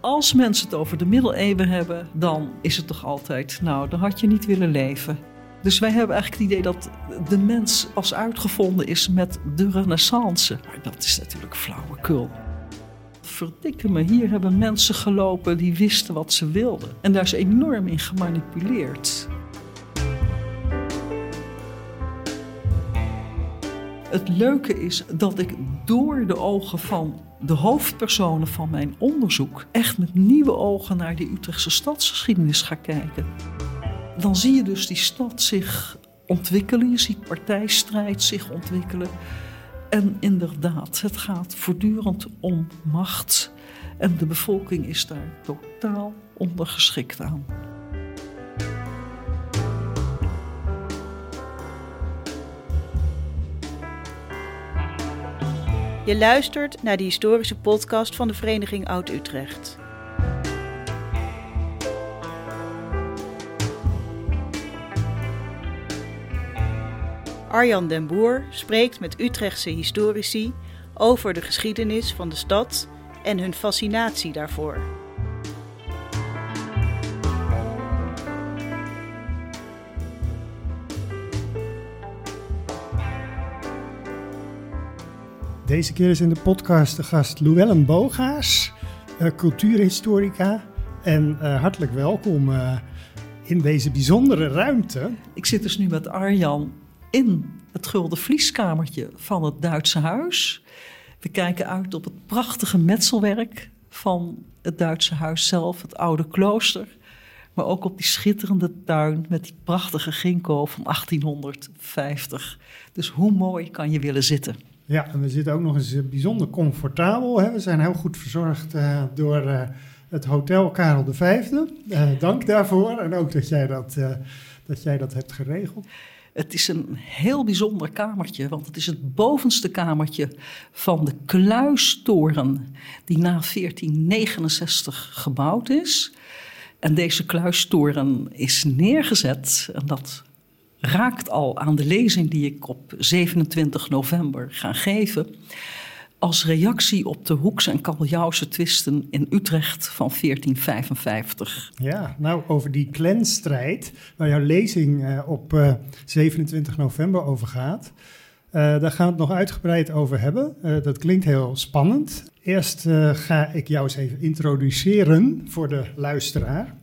als mensen het over de middeleeuwen hebben, dan is het toch altijd, nou, dan had je niet willen leven. Dus wij hebben eigenlijk het idee dat de mens pas uitgevonden is met de renaissance. Maar dat is natuurlijk flauwekul. Verdikke me, hier hebben mensen gelopen die wisten wat ze wilden. En daar is enorm in gemanipuleerd. Het leuke is dat ik door de ogen van de hoofdpersonen van mijn onderzoek echt met nieuwe ogen naar die Utrechtse stadsgeschiedenis ga kijken. Dan zie je dus die stad zich ontwikkelen, je ziet partijstrijd zich ontwikkelen. En inderdaad, het gaat voortdurend om macht. En de bevolking is daar totaal ondergeschikt aan. Je luistert naar de historische podcast van de Vereniging Oud-Utrecht. Arjan den Boer spreekt met Utrechtse historici over de geschiedenis van de stad en hun fascinatie daarvoor. Deze keer is in de podcast de gast Llewellyn Bogaas, uh, cultuurhistorica. En uh, hartelijk welkom uh, in deze bijzondere ruimte. Ik zit dus nu met Arjan in het Gulden Vlieskamertje van het Duitse Huis. We kijken uit op het prachtige metselwerk van het Duitse huis zelf, het oude klooster. Maar ook op die schitterende tuin met die prachtige ginkgo van 1850. Dus hoe mooi kan je willen zitten? Ja, en we zitten ook nog eens bijzonder comfortabel. Hè? We zijn heel goed verzorgd uh, door uh, het Hotel Karel V. Uh, dank daarvoor en ook dat jij dat, dat jij dat hebt geregeld. Het is een heel bijzonder kamertje, want het is het bovenste kamertje van de kluistoren die na 1469 gebouwd is. En deze kluistoren is neergezet, en dat raakt al aan de lezing die ik op 27 november ga geven. Als reactie op de Hoeks- en Kabeljauwse twisten in Utrecht van 1455. Ja, nou over die clanstrijd, waar jouw lezing uh, op uh, 27 november over gaat. Uh, daar gaan we het nog uitgebreid over hebben. Dat klinkt heel spannend. Eerst ga ik jou eens even introduceren voor de luisteraar.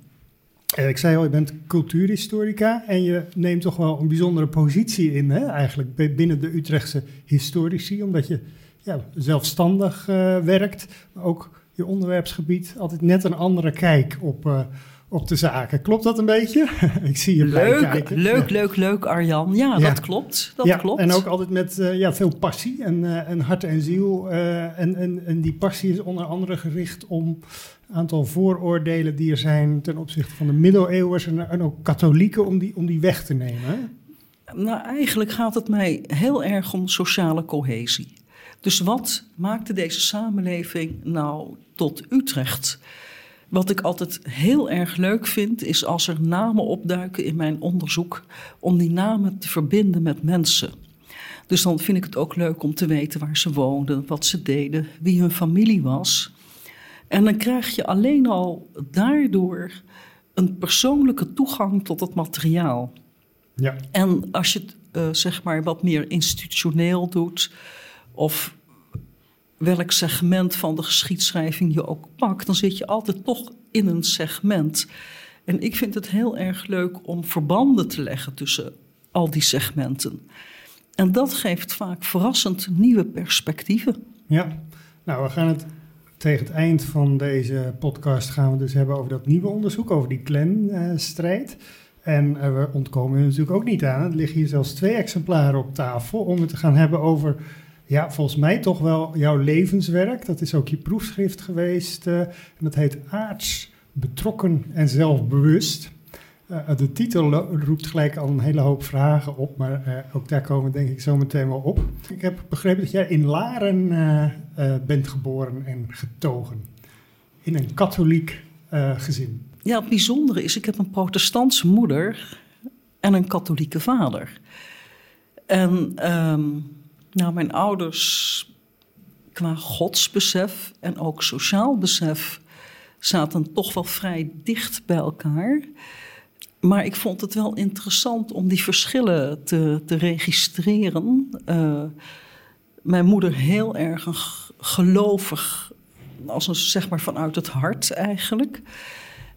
Ik zei al, je bent cultuurhistorica en je neemt toch wel een bijzondere positie in, hè, eigenlijk binnen de Utrechtse historici, omdat je ja, zelfstandig uh, werkt, maar ook je onderwerpsgebied altijd net een andere kijk op, uh, op de zaken. Klopt dat een beetje? ik zie je leuk, kijken. Leuk, ja. leuk, leuk, Arjan. Ja, ja. dat klopt. Dat ja, klopt. En ook altijd met uh, ja, veel passie en, en hart en ziel. en, en, en die passie is onder andere gericht om aantal vooroordelen die er zijn ten opzichte van de middeleeuwers en, en ook katholieken om die, om die weg te nemen? Nou, eigenlijk gaat het mij heel erg om sociale cohesie. Dus wat maakte deze samenleving nou tot Utrecht? Wat ik altijd heel erg leuk vind, is als er namen opduiken in mijn onderzoek, om die namen te verbinden met mensen. Dus dan vind ik het ook leuk om te weten waar ze woonden, wat ze deden, wie hun familie was. En dan krijg je alleen al daardoor een persoonlijke toegang tot het materiaal. Ja. En als je het uh, zeg maar wat meer institutioneel doet, of welk segment van de geschiedschrijving je ook pakt, dan zit je altijd toch in een segment. En ik vind het heel erg leuk om verbanden te leggen tussen al die segmenten. En dat geeft vaak verrassend nieuwe perspectieven. Ja, nou, we gaan het tegen het eind van deze podcast gaan we dus hebben over dat nieuwe onderzoek, over die clanstrijd. En uh, we ontkomen er natuurlijk ook niet aan. Er liggen hier zelfs twee exemplaren op tafel om het te gaan hebben over, ja, volgens mij toch wel jouw levenswerk. Dat is ook je proefschrift geweest. Uh, en dat heet Aards, betrokken en zelfbewust. Uh, de titel roept gelijk al een hele hoop vragen op, maar uh, ook daar komen we denk ik zo meteen wel op. Ik heb begrepen dat jij in Laren bent geboren en getogen. In een katholiek gezin. Ja, het bijzondere is, ik heb een protestantse moeder en een katholieke vader. En um, nou, mijn ouders qua godsbesef en ook sociaal besef zaten toch wel vrij dicht bij elkaar. Maar ik vond het wel interessant om die verschillen te, te registreren. Uh, mijn moeder heel erg gelovig, als een, zeg maar vanuit het hart eigenlijk.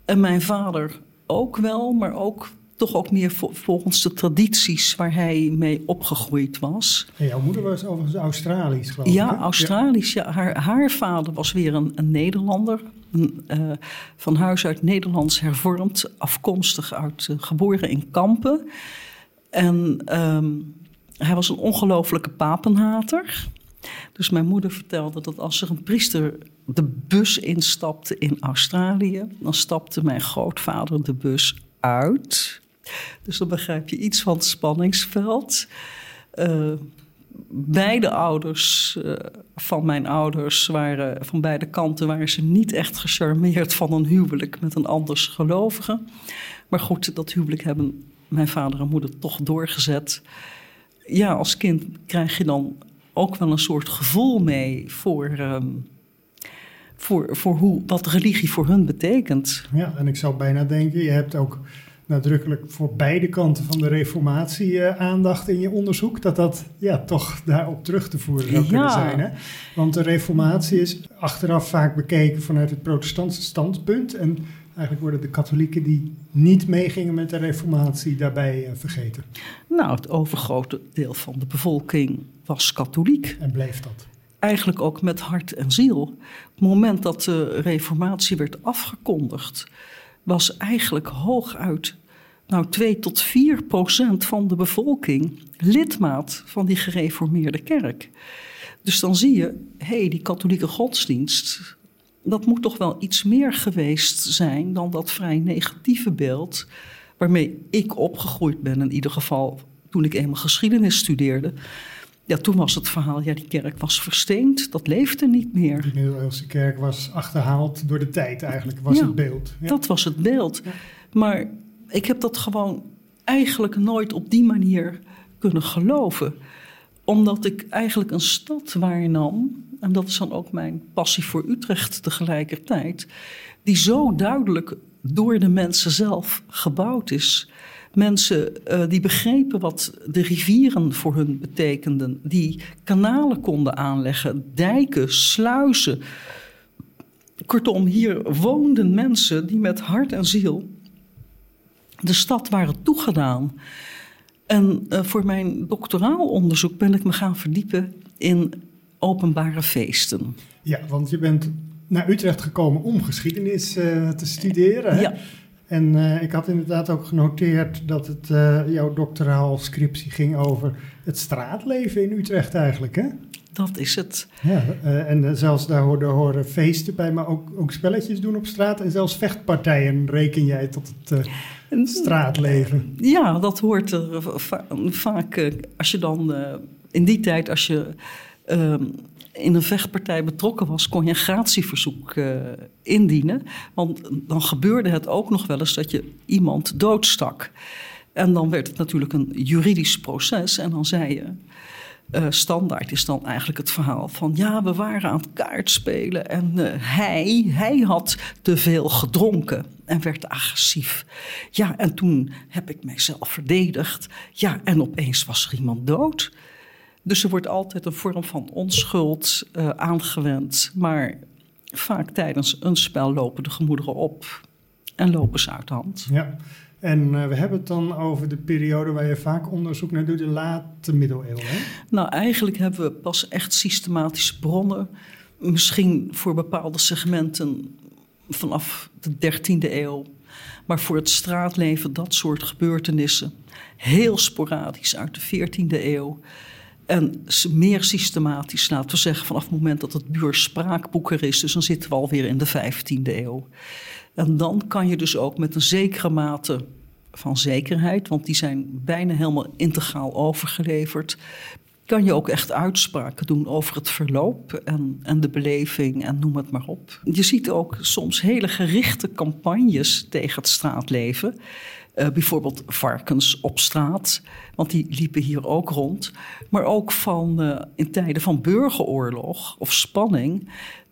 En mijn vader ook wel, maar ook toch ook meer volgens de tradities waar hij mee opgegroeid was. En jouw moeder was overigens Australisch, geloof ik. Ja, Australisch. Ja. Haar, haar vader was weer een, een Nederlander. Een, uh, van huis uit Nederlands hervormd, afkomstig uit, uh, geboren in Kampen. En um, hij was een ongelofelijke papenhater. Dus mijn moeder vertelde dat als er een priester de bus instapte in Australië, dan stapte mijn grootvader de bus uit. Dus dan begrijp je iets van het spanningsveld. Uh, beide ouders uh, van mijn ouders waren, van beide kanten waren ze niet echt gecharmeerd van een huwelijk met een anders gelovige. Maar goed, dat huwelijk hebben mijn vader en moeder toch doorgezet. Ja, als kind krijg je dan ook wel een soort gevoel mee voor, um, voor, voor hoe, wat religie voor hun betekent. Ja, en ik zou bijna denken, je hebt ook nadrukkelijk voor beide kanten van de reformatie uh, aandacht in je onderzoek, dat dat ja, toch daarop terug te voeren zou kunnen zijn. Hè? Want de reformatie is achteraf vaak bekeken vanuit het protestantse standpunt en eigenlijk worden de katholieken die niet meegingen met de reformatie daarbij uh, vergeten. Nou, het overgrote deel van de bevolking was katholiek. En bleef dat? Eigenlijk ook met hart en ziel. Op het moment dat de reformatie werd afgekondigd, was eigenlijk hooguit nou, 2 tot 4 procent van de bevolking lidmaat van die gereformeerde kerk. Dus dan zie je, hé, hey, die katholieke godsdienst, dat moet toch wel iets meer geweest zijn dan dat vrij negatieve beeld waarmee ik opgegroeid ben, in ieder geval toen ik eenmaal geschiedenis studeerde. Ja, toen was het verhaal, ja, die kerk was versteend, dat leefde niet meer. De middeleeuwse kerk was achterhaald door de tijd eigenlijk, was het beeld. Ja. Dat was het beeld. Maar ik heb dat gewoon eigenlijk nooit op die manier kunnen geloven. Omdat ik eigenlijk een stad waarnam, en dat is dan ook mijn passie voor Utrecht tegelijkertijd, die zo duidelijk door de mensen zelf gebouwd is. Mensen uh, die begrepen wat de rivieren voor hun betekenden, die kanalen konden aanleggen, dijken, sluizen. Kortom, hier woonden mensen die met hart en ziel de stad waren toegedaan. En uh, voor mijn doctoraal onderzoek ben ik me gaan verdiepen in openbare feesten. Ja, want je bent naar Utrecht gekomen om geschiedenis uh, te studeren. Ja. En uh, ik had inderdaad ook genoteerd dat het jouw doctoraal scriptie ging over het straatleven in Utrecht eigenlijk, hè? Dat is het. Ja, en zelfs daar horen, horen, feesten bij, maar ook, ook spelletjes doen op straat. En zelfs vechtpartijen reken jij tot het straatleven. Ja, dat hoort er vaak. Eh, als je dan eh, in die tijd, als je ehm, in een vechtpartij betrokken was, kon je een gratieverzoek uh, indienen. Want dan gebeurde het ook nog wel eens dat je iemand doodstak. En dan werd het natuurlijk een juridisch proces. En dan zei je. Uh, standaard is dan eigenlijk het verhaal van ja, we waren aan het kaartspelen en uh, hij, hij had te veel gedronken en werd agressief. Ja, en toen heb ik mijzelf verdedigd. Ja, en opeens was er iemand dood. Dus er wordt altijd een vorm van onschuld uh, aangewend, maar vaak tijdens een spel lopen de gemoederen op en lopen ze uit de hand. Ja. En uh, we hebben het dan over de periode waar je vaak onderzoek naar doet, de late middeleeuwen. Hè? Nou, eigenlijk hebben we pas echt systematische bronnen. Misschien voor bepaalde segmenten vanaf de 13e eeuw. Maar voor het straatleven, dat soort gebeurtenissen, heel sporadisch uit de 14e eeuw. En meer systematisch, laten we zeggen, vanaf het moment dat het buurspraakboek er is. Dus dan zitten we alweer in de 15e eeuw. En dan kan je dus ook met een zekere mate van zekerheid, want die zijn bijna helemaal integraal overgeleverd, kan je ook echt uitspraken doen over het verloop en, en de beleving en noem het maar op. Je ziet ook soms hele gerichte campagnes tegen het straatleven. Uh, bijvoorbeeld varkens op straat, want die liepen hier ook rond. Maar ook van uh, in tijden van burgeroorlog of spanning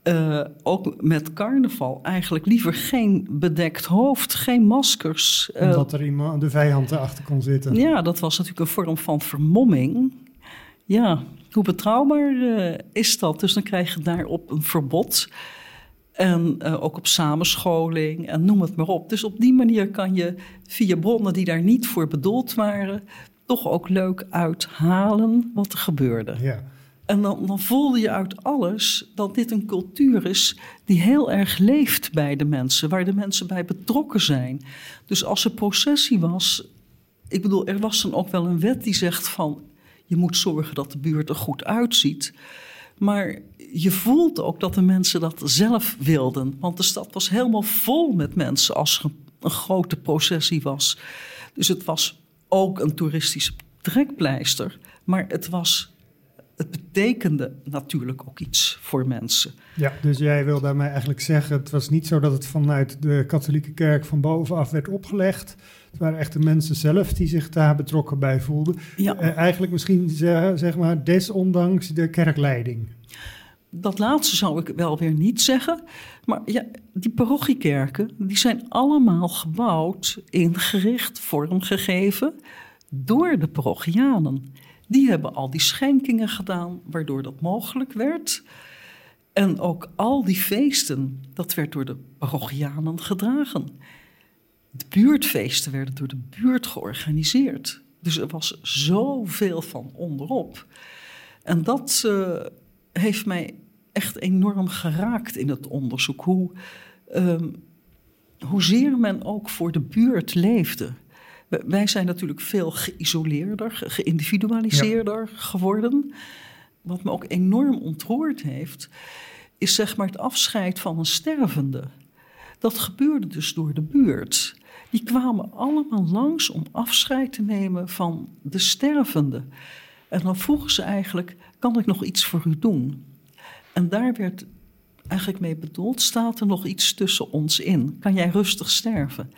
uh, ook met carnaval eigenlijk liever geen bedekt hoofd, geen maskers. Omdat er iemand, de vijand erachter kon zitten. Ja, dat was natuurlijk een vorm van vermomming. Ja, hoe betrouwbaar is dat? Dus dan krijg je daarop een verbod. En ook op samenscholing en noem het maar op. Dus op die manier kan je via bronnen die daar niet voor bedoeld waren, toch ook leuk uithalen wat er gebeurde. Ja. En dan, dan voelde je uit alles dat dit een cultuur is die heel erg leeft bij de mensen, waar de mensen bij betrokken zijn. Dus als er processie was, ik bedoel, er was dan ook wel een wet die zegt van je moet zorgen dat de buurt er goed uitziet. Maar je voelt ook dat de mensen dat zelf wilden. Want de stad was helemaal vol met mensen als er een grote processie was. Dus het was ook een toeristische trekpleister. Maar het was het betekende natuurlijk ook iets voor mensen. Ja, dus jij wil daarmee eigenlijk zeggen: het was niet zo dat het vanuit de katholieke kerk van bovenaf werd opgelegd. Het waren echt de mensen zelf die zich daar betrokken bij voelden. Ja. Eh, eigenlijk misschien zeg maar desondanks de kerkleiding. Dat laatste zou ik wel weer niet zeggen. Maar ja, die parochiekerken die zijn allemaal gebouwd, ingericht, vormgegeven door de parochianen. Die hebben al die schenkingen gedaan, waardoor dat mogelijk werd. En ook al die feesten, dat werd door de parochianen gedragen. De buurtfeesten werden door de buurt georganiseerd. Dus er was zoveel van onderop. En dat uh, heeft mij echt enorm geraakt in het onderzoek. Hoe, um, hoezeer men ook voor de buurt leefde. Wij zijn natuurlijk veel geïsoleerder, geïndividualiseerder geworden. Wat me ook enorm ontroerd heeft, is zeg maar het afscheid van een stervende. Dat gebeurde dus door de buurt. Die kwamen allemaal langs om afscheid te nemen van de stervende. En dan vroegen ze eigenlijk: kan ik nog iets voor u doen? En daar werd eigenlijk mee bedoeld: staat er nog iets tussen ons in? Kan jij rustig sterven?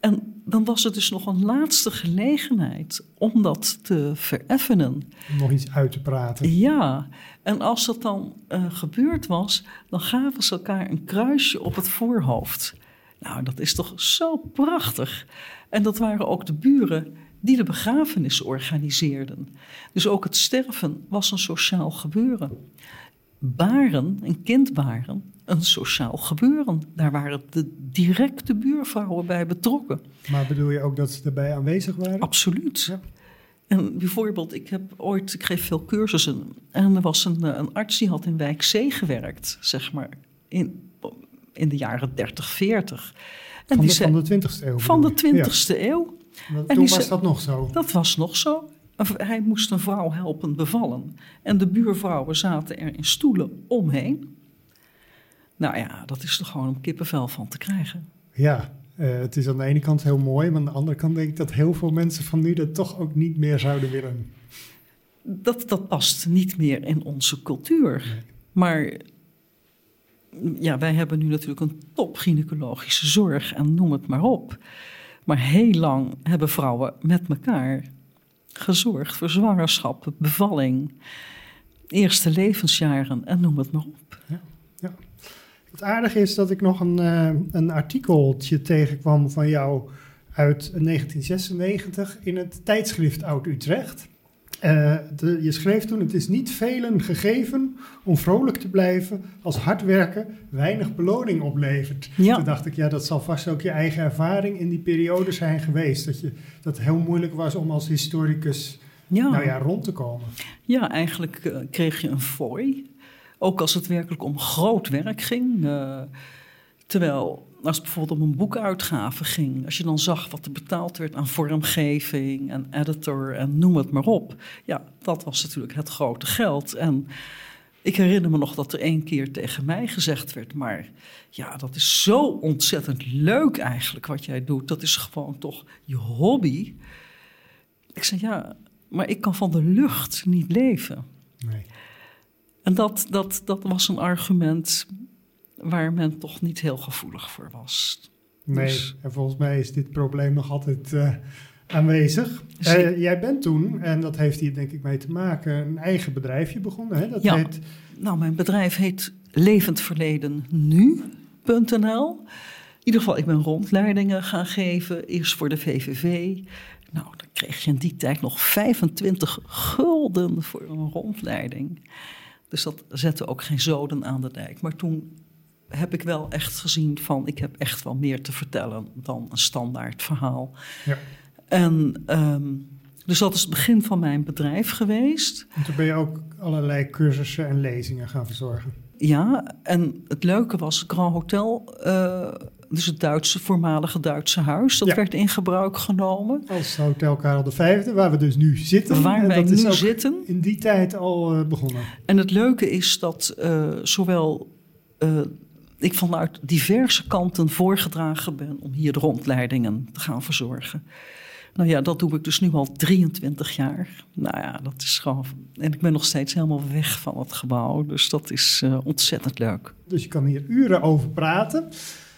En dan was het dus nog een laatste gelegenheid om dat te vereffenen. Om nog iets uit te praten. Ja, en als dat dan uh, gebeurd was, dan gaven ze elkaar een kruisje op het voorhoofd. Nou, dat is toch zo prachtig. En dat waren ook de buren die de begrafenis organiseerden. Dus ook het sterven was een sociaal gebeuren. Baren, een kind baren, een sociaal gebeuren. Daar waren de directe buurvrouwen bij betrokken. Maar bedoel je ook dat ze erbij aanwezig waren? Absoluut. Ja. En bijvoorbeeld, ik heb ooit, ik geef veel cursussen. En er was een, een arts die had in Wijk C gewerkt, zeg maar, in, in de jaren 30, 40. En van, de, zei, van de 20ste eeuw? Van de 20ste eeuw. en toen was dat nog zo? Dat was nog zo. Hij moest een vrouw helpen bevallen. En de buurvrouwen zaten er in stoelen omheen. Nou ja, dat is er gewoon om kippenvel van te krijgen. Ja, uh, het is aan de ene kant heel mooi, maar aan de andere kant denk ik dat heel veel mensen van nu dat toch ook niet meer zouden willen. Dat, dat past niet meer in onze cultuur. Nee. Maar ja, wij hebben nu natuurlijk een top gynaecologische zorg en noem het maar op. Maar heel lang hebben vrouwen met elkaar gezorgd voor zwangerschap, bevalling, eerste levensjaren en noem het maar op. Ja. Het aardige is dat ik nog een, uh, een artikeltje tegenkwam van jou uit 1996 in het tijdschrift Oud-Utrecht. Uh, je schreef toen: Het is niet velen gegeven om vrolijk te blijven als hard werken weinig beloning oplevert. Ja. Toen dacht ik, ja, dat zal vast ook je eigen ervaring in die periode zijn geweest. Dat, je, dat het heel moeilijk was om als historicus ja. Nou ja, rond te komen. Ja, eigenlijk uh, kreeg je een fooi. Ook als het werkelijk om groot werk ging. Uh, terwijl als het bijvoorbeeld om een boekuitgave ging, als je dan zag wat er betaald werd aan vormgeving en editor en noem het maar op, ja, dat was natuurlijk het grote geld. En ik herinner me nog dat er één keer tegen mij gezegd werd, maar ja, dat is zo ontzettend leuk eigenlijk wat jij doet. Dat is gewoon toch je hobby. Ik zei ja, maar ik kan van de lucht niet leven. Nee. En dat, dat, dat was een argument waar men toch niet heel gevoelig voor was. Nee, dus... en volgens mij is dit probleem nog altijd uh, aanwezig. Uh, jij bent toen, en dat heeft hier denk ik mee te maken, een eigen bedrijfje begonnen. Hè? Dat ja, heet... nou mijn bedrijf heet levendverledennu.nl. In ieder geval, ik ben rondleidingen gaan geven. Eerst voor de VVV. Nou, dan kreeg je in die tijd nog 25 gulden voor een rondleiding. Dus dat zette ook geen zoden aan de dijk. Maar toen heb ik wel echt gezien van... ik heb echt wel meer te vertellen dan een standaard verhaal. Ja. En ehm, dus dat is het begin van mijn bedrijf geweest. En toen ben je ook allerlei cursussen en lezingen gaan verzorgen. Ja, en het leuke was Grand Hotel, uh, dus het Duitse, voormalige Duitse huis, dat Ja. werd in gebruik genomen. Als Hotel Karel V, waar we dus nu zitten. Waar En wij dat is nu ook zitten. in die tijd al eh, begonnen. En het leuke is dat eh, zowel eh, ik vanuit diverse kanten voorgedragen ben om hier de rondleidingen te gaan verzorgen. Nou ja, dat doe ik dus nu al 23 jaar. Nou ja, dat is gewoon. En ik ben nog steeds helemaal weg van het gebouw. Dus dat is eh, ontzettend leuk. Dus je kan hier uren over praten.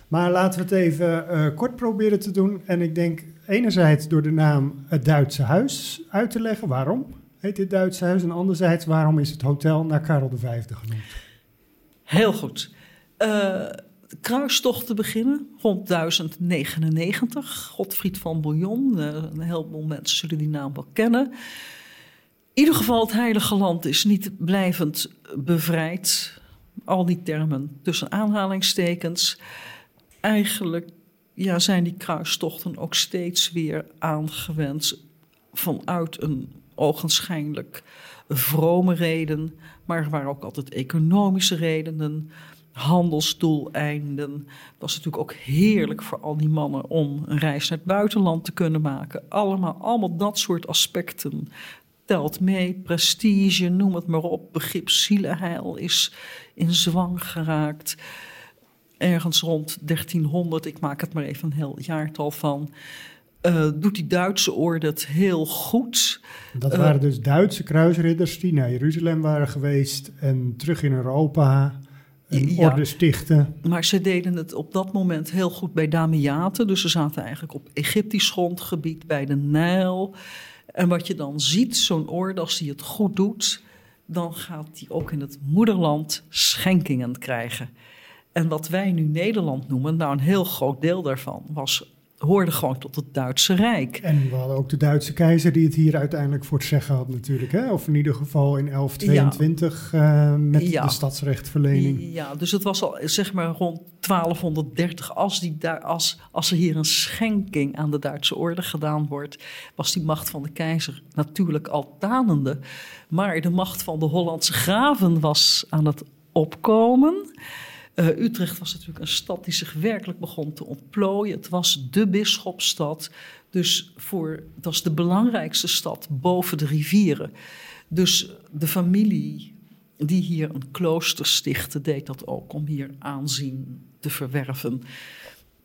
Maar laten we het even eh, kort proberen te doen. En ik denk enerzijds door de naam het Duitse Huis uit te leggen. Waarom heet dit Duitse Huis? En anderzijds waarom is het hotel naar Karel V genoemd? Heel goed. Eh, de kruistocht te beginnen rond 1099. Godfried van Bouillon. Eh, een heleboel mensen zullen die naam wel kennen. In ieder geval, het Heilige Land is niet blijvend bevrijd. Al die termen tussen aanhalingstekens. Eigenlijk ja, zijn die kruistochten ook steeds weer aangewend vanuit een ogenschijnlijk vrome reden. Maar er waren ook altijd economische redenen, handelsdoeleinden. Het was natuurlijk ook heerlijk voor al die mannen om een reis naar het buitenland te kunnen maken. Allemaal, allemaal dat soort aspecten telt mee. Prestige, noem het maar op. Begrip zielenheil is in zwang geraakt. Ergens rond 1300, ik maak het maar even een heel jaartal van... eh, doet die Duitse orde het heel goed. Dat Eh, waren dus Duitse kruisridders die naar Jeruzalem waren geweest. En terug in Europa een Ja. orde stichten. Maar ze deden het op dat moment heel goed bij Damiaten. Dus ze zaten eigenlijk op Egyptisch grondgebied bij de Nijl. En wat je dan ziet, zo'n orde, als die het goed doet... dan gaat die ook in het moederland schenkingen krijgen. En wat wij nu Nederland noemen, nou een heel groot deel daarvan... Was, hoorde gewoon tot het Duitse Rijk. En we hadden ook de Duitse keizer die het hier uiteindelijk voor het zeggen had natuurlijk. Hè? Of in ieder geval in 1122 eh, met Ja. de stadsrechtverlening. Ja, dus het was al zeg maar rond 1230. Als, die, als, als er hier een schenking aan de Duitse orde gedaan wordt, was die macht van de keizer natuurlijk al tanende. Maar de macht van de Hollandse graven was aan het opkomen. Eh, Utrecht was natuurlijk een stad die zich werkelijk begon te ontplooien. Het was de bisschopstad. Dus voor, het was de belangrijkste stad boven de rivieren. Dus de familie die hier een klooster stichtte, deed dat ook om hier aanzien te verwerven.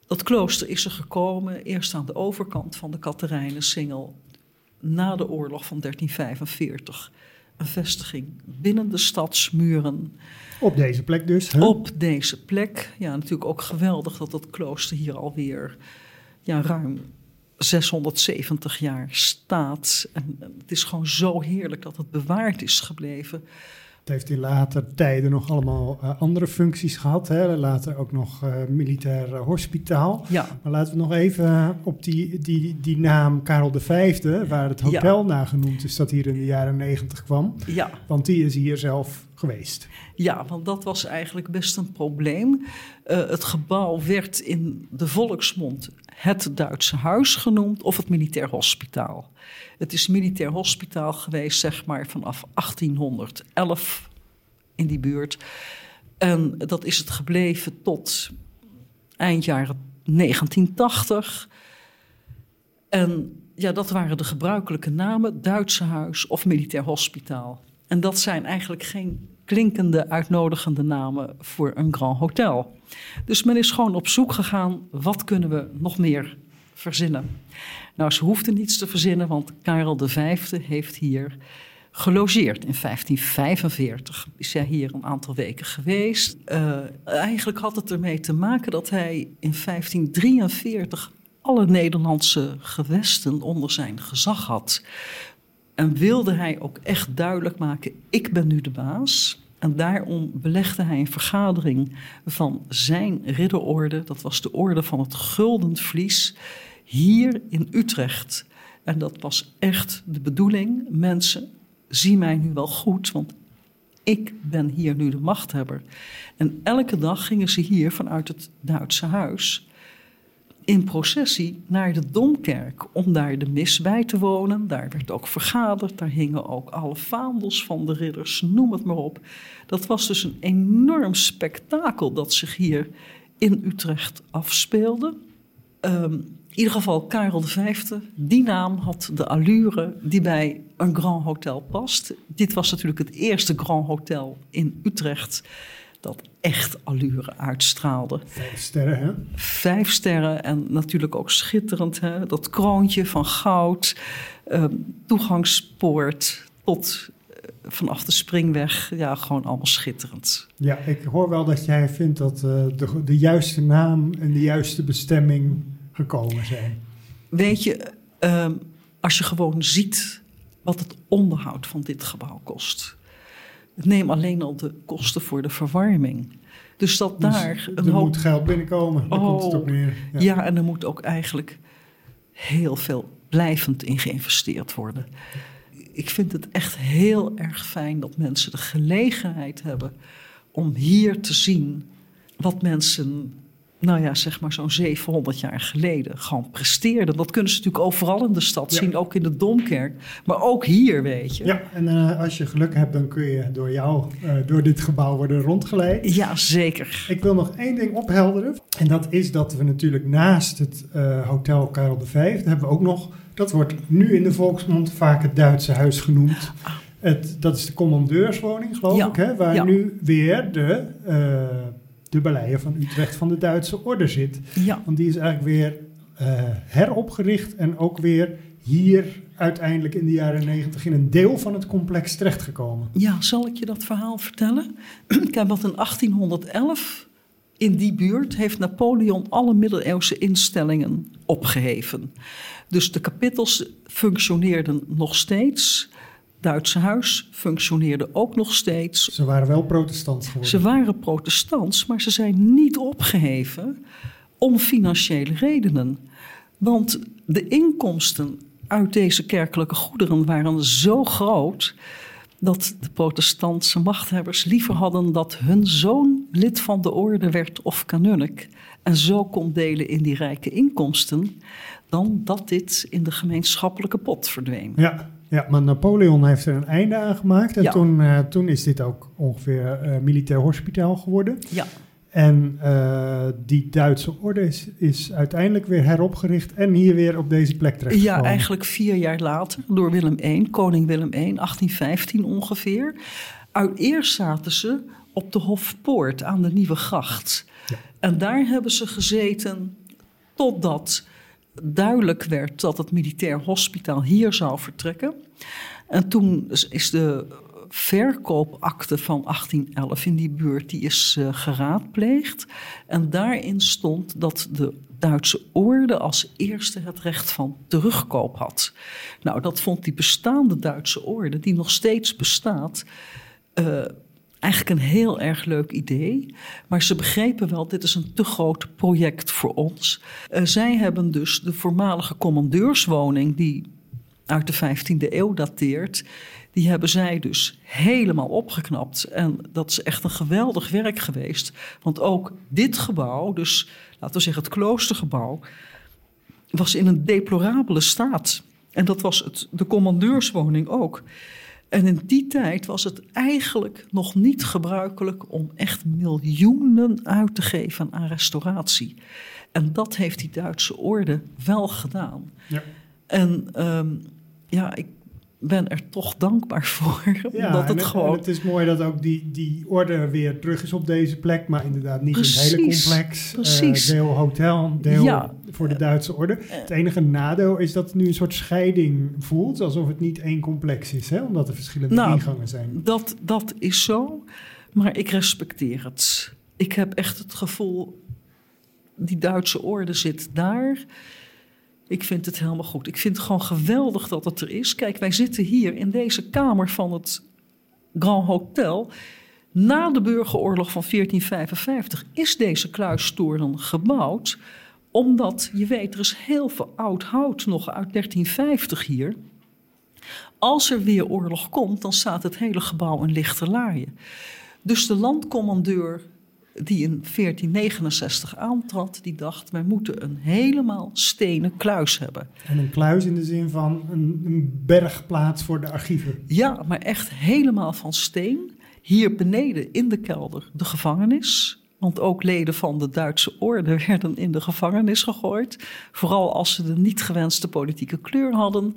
Dat klooster is er gekomen, eerst aan de overkant van de Katerijnensingel, na de oorlog van 1345. Een vestiging binnen de stadsmuren. Op deze plek dus. Hè? Op deze plek. Ja, natuurlijk ook geweldig dat dat klooster hier alweer ja, ruim 670 jaar staat. En het is gewoon zo heerlijk dat het bewaard is gebleven. Het heeft in later tijden nog allemaal eh, andere functies gehad. Hè? Later ook nog eh, militair eh, hospitaal. Ja, Maar laten we nog even op die, die, die naam Karel V, waar het hotel naar genoemd is, dat hier in de jaren negentig kwam. ja. Want die is hier zelf geweest. Ja, want dat was eigenlijk best een probleem. Eh, het gebouw werd in de volksmond het Duitse huis genoemd of het militair hospitaal. Het is militair hospitaal geweest, zeg maar, vanaf 1811 in die buurt. En dat is het gebleven tot eind jaren 1980. En ja, dat waren de gebruikelijke namen: Duitse huis of militair hospitaal. En dat zijn eigenlijk geen klinkende, uitnodigende namen voor een grand hotel. Dus men is gewoon op zoek gegaan, wat kunnen we nog meer verzinnen? Nou, ze hoefden niets te verzinnen, want Karel V heeft hier gelogeerd in 1545. Is hij hier een aantal weken geweest. Eh, eigenlijk had het ermee te maken dat hij in 1543 alle Nederlandse gewesten onder zijn gezag had. En wilde hij ook echt duidelijk maken: ik ben nu de baas. En daarom belegde hij een vergadering van zijn ridderorde, dat was de orde van het Gulden Vlies, hier in Utrecht. En dat was echt de bedoeling. Mensen, zie mij nu wel goed, want ik ben hier nu de machthebber. En elke dag gingen ze hier vanuit het Duitse huis in processie naar de Domkerk om daar de mis bij te wonen. Daar werd ook vergaderd, daar hingen ook alle vaandels van de ridders, noem het maar op. Dat was dus een enorm spektakel dat zich hier in Utrecht afspeelde. Um, in ieder geval Karel V, die naam had de allure die bij een Grand Hotel past. Dit was natuurlijk het eerste Grand Hotel in Utrecht dat echt allure uitstraalde. Vijf sterren, hè? Vijf sterren en natuurlijk ook schitterend. Hè? Dat kroontje van goud, eh, toegangspoort tot eh, vanaf de springweg. Ja, gewoon allemaal schitterend. Ja, ik hoor wel dat jij vindt dat uh, de, de juiste naam en de juiste bestemming gekomen zijn. Weet je, ehm, als je gewoon ziet wat het onderhoud van dit gebouw kost. Neem alleen al de kosten voor de verwarming. Dus dat dus daar een er hoop... moet geld binnenkomen, daar oh, komt het op neer. Ja. ja, en er moet ook eigenlijk heel veel blijvend in geïnvesteerd worden. Ik vind het echt heel erg fijn dat mensen de gelegenheid hebben om hier te zien wat mensen nou ja, zeg maar zo'n 700 jaar geleden gewoon presteerden. Dat kunnen ze natuurlijk overal in de stad zien, ook in de Domkerk. Maar ook hier, weet je. Ja, en uh, als je geluk hebt, dan kun je door jou, uh, door dit gebouw worden rondgeleid. Ja, zeker. Ik wil nog één ding ophelderen. En dat is dat we natuurlijk naast het uh, Hotel Karel V, hebben we ook nog... Dat wordt nu in de volksmond vaak het Duitse huis genoemd. Ah. Het, dat is de commandeurswoning, geloof ik, hè, waar nu weer de de Baleien van Utrecht van de Duitse orde zit. Ja. Want die is eigenlijk weer uh, heropgericht en ook weer hier uiteindelijk in de jaren negentig in een deel van het complex terechtgekomen. Ja, zal ik je dat verhaal vertellen? Kijk, wat in 1811 in die buurt heeft Napoleon alle middeleeuwse instellingen opgeheven. Dus de kapittels functioneerden nog steeds. Duitse huis functioneerde ook nog steeds. Ze waren wel protestants geworden. Ze waren protestants, maar ze zijn niet opgeheven om financiële redenen. Want de inkomsten uit deze kerkelijke goederen waren zo groot dat de protestantse machthebbers liever hadden dat hun zoon lid van de orde werd of kanunnik en zo kon delen in die rijke inkomsten, dan dat dit in de gemeenschappelijke pot verdween. Ja, ja, maar Napoleon heeft er een einde aan gemaakt. En toen, uh, toen is dit ook ongeveer uh, militair hospitaal geworden. Ja. En uh, die Duitse orde is, is, uiteindelijk weer heropgericht en hier weer op deze plek terecht. Ja, eigenlijk vier jaar later door Willem I, koning Willem I, 1815 ongeveer. Uit eerst zaten ze op de Hofpoort aan de Nieuwe Gracht. Ja. En daar hebben ze gezeten totdat duidelijk werd dat het militair hospitaal hier zou vertrekken. En toen is de verkoopakte van 1811 in die buurt die is uh, geraadpleegd. En daarin stond dat de Duitse orde als eerste het recht van terugkoop had. Nou, dat vond die bestaande Duitse orde, die nog steeds bestaat. Uh, eigenlijk een heel erg leuk idee. Maar ze begrepen wel, dit is een te groot project voor ons. Uh, zij hebben dus de voormalige commandeurswoning, die uit de 15e eeuw dateert, die hebben zij dus helemaal opgeknapt. En dat is echt een geweldig werk geweest. Want ook dit gebouw, dus laten we zeggen het kloostergebouw, was in een deplorabele staat. En dat was het, de commandeurswoning ook. En in die tijd was het eigenlijk nog niet gebruikelijk om echt miljoenen uit te geven aan restauratie. En dat heeft die Duitse orde wel gedaan. Ja. En um, ja, ik ben er toch dankbaar voor. Ja, omdat het, gewoon... het is mooi dat ook die, die orde weer terug is op deze plek, maar inderdaad niet precies, het hele complex. Precies. Uh, deel hotel, deel ja. voor de Duitse orde. Het enige nadeel is dat het nu een soort scheiding voelt, alsof het niet één complex is, hè? omdat er verschillende nou, ingangen zijn. Dat, dat is zo, maar ik respecteer het. Ik heb echt het gevoel, die Duitse orde zit daar. Ik vind het helemaal goed. Ik vind het gewoon geweldig dat het er is. Kijk, wij zitten hier in deze kamer van het Grand Hotel Na de burgeroorlog van 1455 is deze kluistoren gebouwd, omdat je weet, er is heel veel oud hout nog uit 1350 hier. Als er weer oorlog komt, dan staat het hele gebouw in lichte laaien. Dus de landcommandeur die in 1469 aantrad, die dacht: wij moeten een helemaal stenen kluis hebben. En een kluis in de zin van een, een bergplaats voor de archieven. Ja, maar echt helemaal van steen. Hier beneden in de kelder de gevangenis. Want ook leden van de Duitse orde werden in de gevangenis gegooid. Vooral als ze de niet gewenste politieke kleur hadden.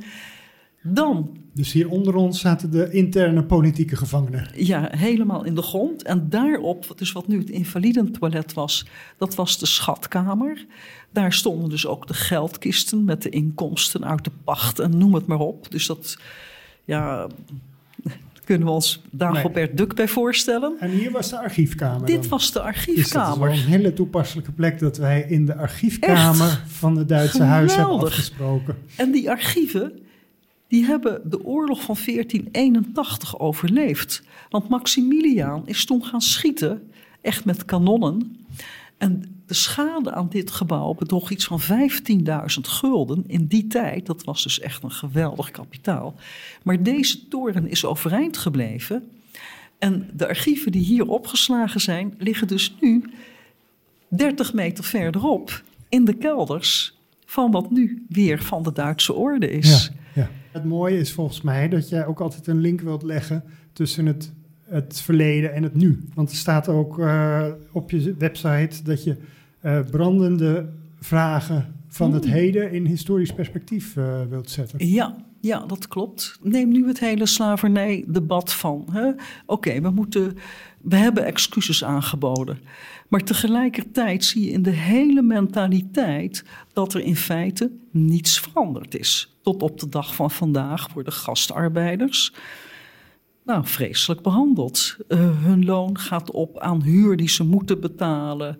Dan. Dus hier onder ons zaten de interne politieke gevangenen. Ja, helemaal in de grond. En daarop, dus wat nu het invalidentoilet was, dat was de schatkamer. Daar stonden dus ook de geldkisten met de inkomsten uit de pacht en noem het maar op. Dus dat, ja, kunnen we ons Dagobert nee. Duck bij voorstellen. En hier was de archiefkamer. Dit was de archiefkamer. Dus is een hele toepasselijke plek dat wij in de archiefkamer Echt? van de Duitse Geweldig. huis hebben afgesproken. En die archieven, die hebben de oorlog van 1481 overleefd. Want Maximiliaan is toen gaan schieten, echt met kanonnen. En de schade aan dit gebouw bedroeg iets van 15.000 gulden in die tijd. Dat was dus echt een geweldig kapitaal. Maar deze toren is overeind gebleven. En de archieven die hier opgeslagen zijn, liggen dus nu 30 meter verderop in de kelders van wat nu weer van de Duitse orde is. Ja. Het mooie is volgens mij dat jij ook altijd een link wilt leggen tussen het, het verleden en het nu. Want er staat ook uh, op je website dat je uh, brandende vragen van het heden in historisch perspectief uh, wilt zetten. Ja, ja, dat klopt. Neem nu het hele slavernij-debat van. Oké, we moeten. We hebben excuses aangeboden. Maar tegelijkertijd zie je in de hele mentaliteit dat er in feite niets veranderd is. Tot op de dag van vandaag worden gastarbeiders nou, vreselijk behandeld. Uh, hun loon gaat op aan huur die ze moeten betalen.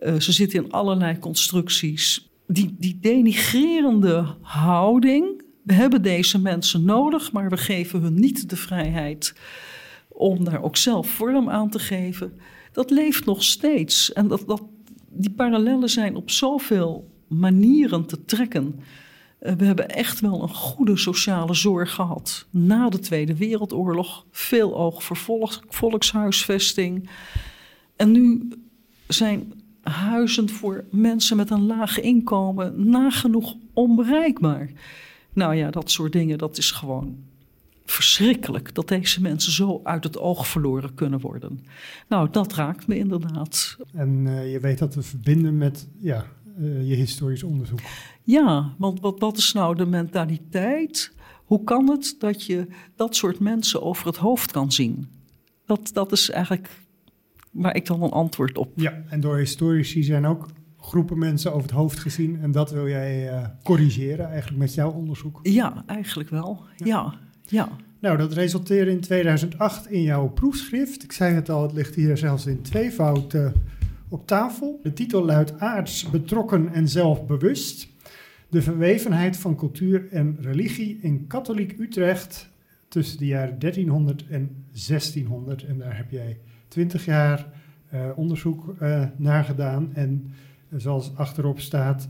Uh, ze zitten in allerlei constructies. Die, die denigrerende houding. We hebben deze mensen nodig, maar we geven hun niet de vrijheid om daar ook zelf vorm aan te geven. Dat leeft nog steeds. En dat, dat, die parallellen zijn op zoveel manieren te trekken. Uh, we hebben echt wel een goede sociale zorg gehad. Na de Tweede Wereldoorlog veel oog voor volks, volkshuisvesting. En nu zijn huizen voor mensen met een laag inkomen nagenoeg onbereikbaar. Nou ja, dat soort dingen, dat is gewoon verschrikkelijk dat deze mensen zo uit het oog verloren kunnen worden. Nou, dat raakt me inderdaad. En uh, je weet dat te verbinden met ja, uh, je historisch onderzoek. Ja, want wat, wat is nou de mentaliteit? Hoe kan het dat je dat soort mensen over het hoofd kan zien? Dat, dat is eigenlijk waar ik dan een antwoord op. Ja, en door historici zijn ook groepen mensen over het hoofd gezien. En dat wil jij uh, corrigeren eigenlijk met jouw onderzoek? Ja, eigenlijk wel. Ja. ja, Nou, dat resulteerde in 2008 in jouw proefschrift. Ik zei het al, het ligt hier zelfs in tweevoud uh, op tafel. De titel luidt Aards, betrokken en zelfbewust. De verwevenheid van cultuur en religie in katholiek Utrecht tussen de jaren 1300 en 1600. En daar heb jij 20 jaar uh, onderzoek uh, naar gedaan. En zoals achterop staat,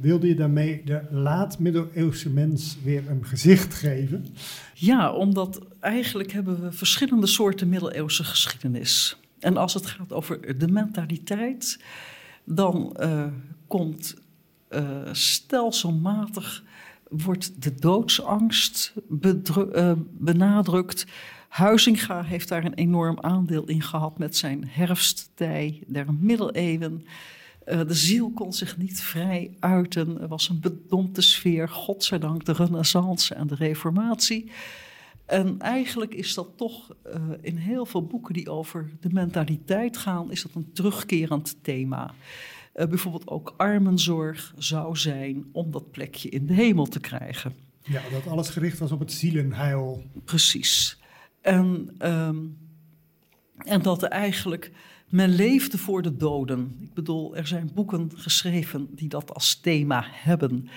wilde je daarmee de laat-middeleeuwse mens weer een gezicht geven? Ja, omdat eigenlijk hebben we verschillende soorten middeleeuwse geschiedenis. En als het gaat over de mentaliteit, dan komt stelselmatig wordt de doodsangst benadrukt Huizinga heeft daar een enorm aandeel in gehad met zijn herfsttij der middeleeuwen. Uh, de ziel kon zich niet vrij uiten. Er was een bedompte sfeer, godzijdank de renaissance en de reformatie. En eigenlijk is dat toch uh, in heel veel boeken die over de mentaliteit gaan, is dat een terugkerend thema. Uh, bijvoorbeeld ook armenzorg zou zijn om dat plekje in de hemel te krijgen. Ja, dat alles gericht was op het zielenheil. Precies. En, um, en dat er eigenlijk men leefde voor de doden. Ik bedoel, er zijn boeken geschreven die dat als thema hebben.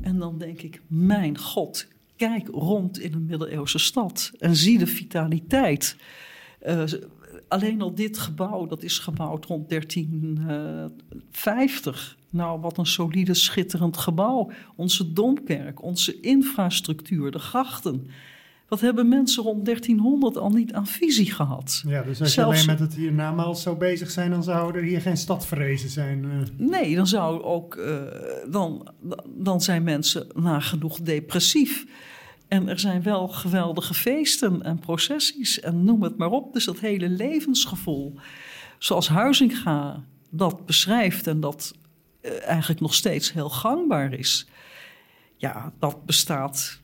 En dan denk ik, mijn god, kijk rond in een middeleeuwse stad en zie de vitaliteit. Uh, alleen al dit gebouw, dat is gebouwd rond 1350. Nou, wat een solide, schitterend gebouw. Onze domkerk, onze infrastructuur, de grachten. Wat hebben mensen rond 1300 al niet aan visie gehad? Ja, dus als Zelfs- je alleen met het hiernamaals zou bezig zijn, dan zou er hier geen stad verrezen zijn. eh. Nee, dan zou ook, eh, dan, dan zijn mensen nagenoeg depressief. En er zijn wel geweldige feesten en processies en noem het maar op. Dus dat hele levensgevoel, zoals Huizinga dat beschrijft en dat eh, eigenlijk nog steeds heel gangbaar is. Ja, dat bestaat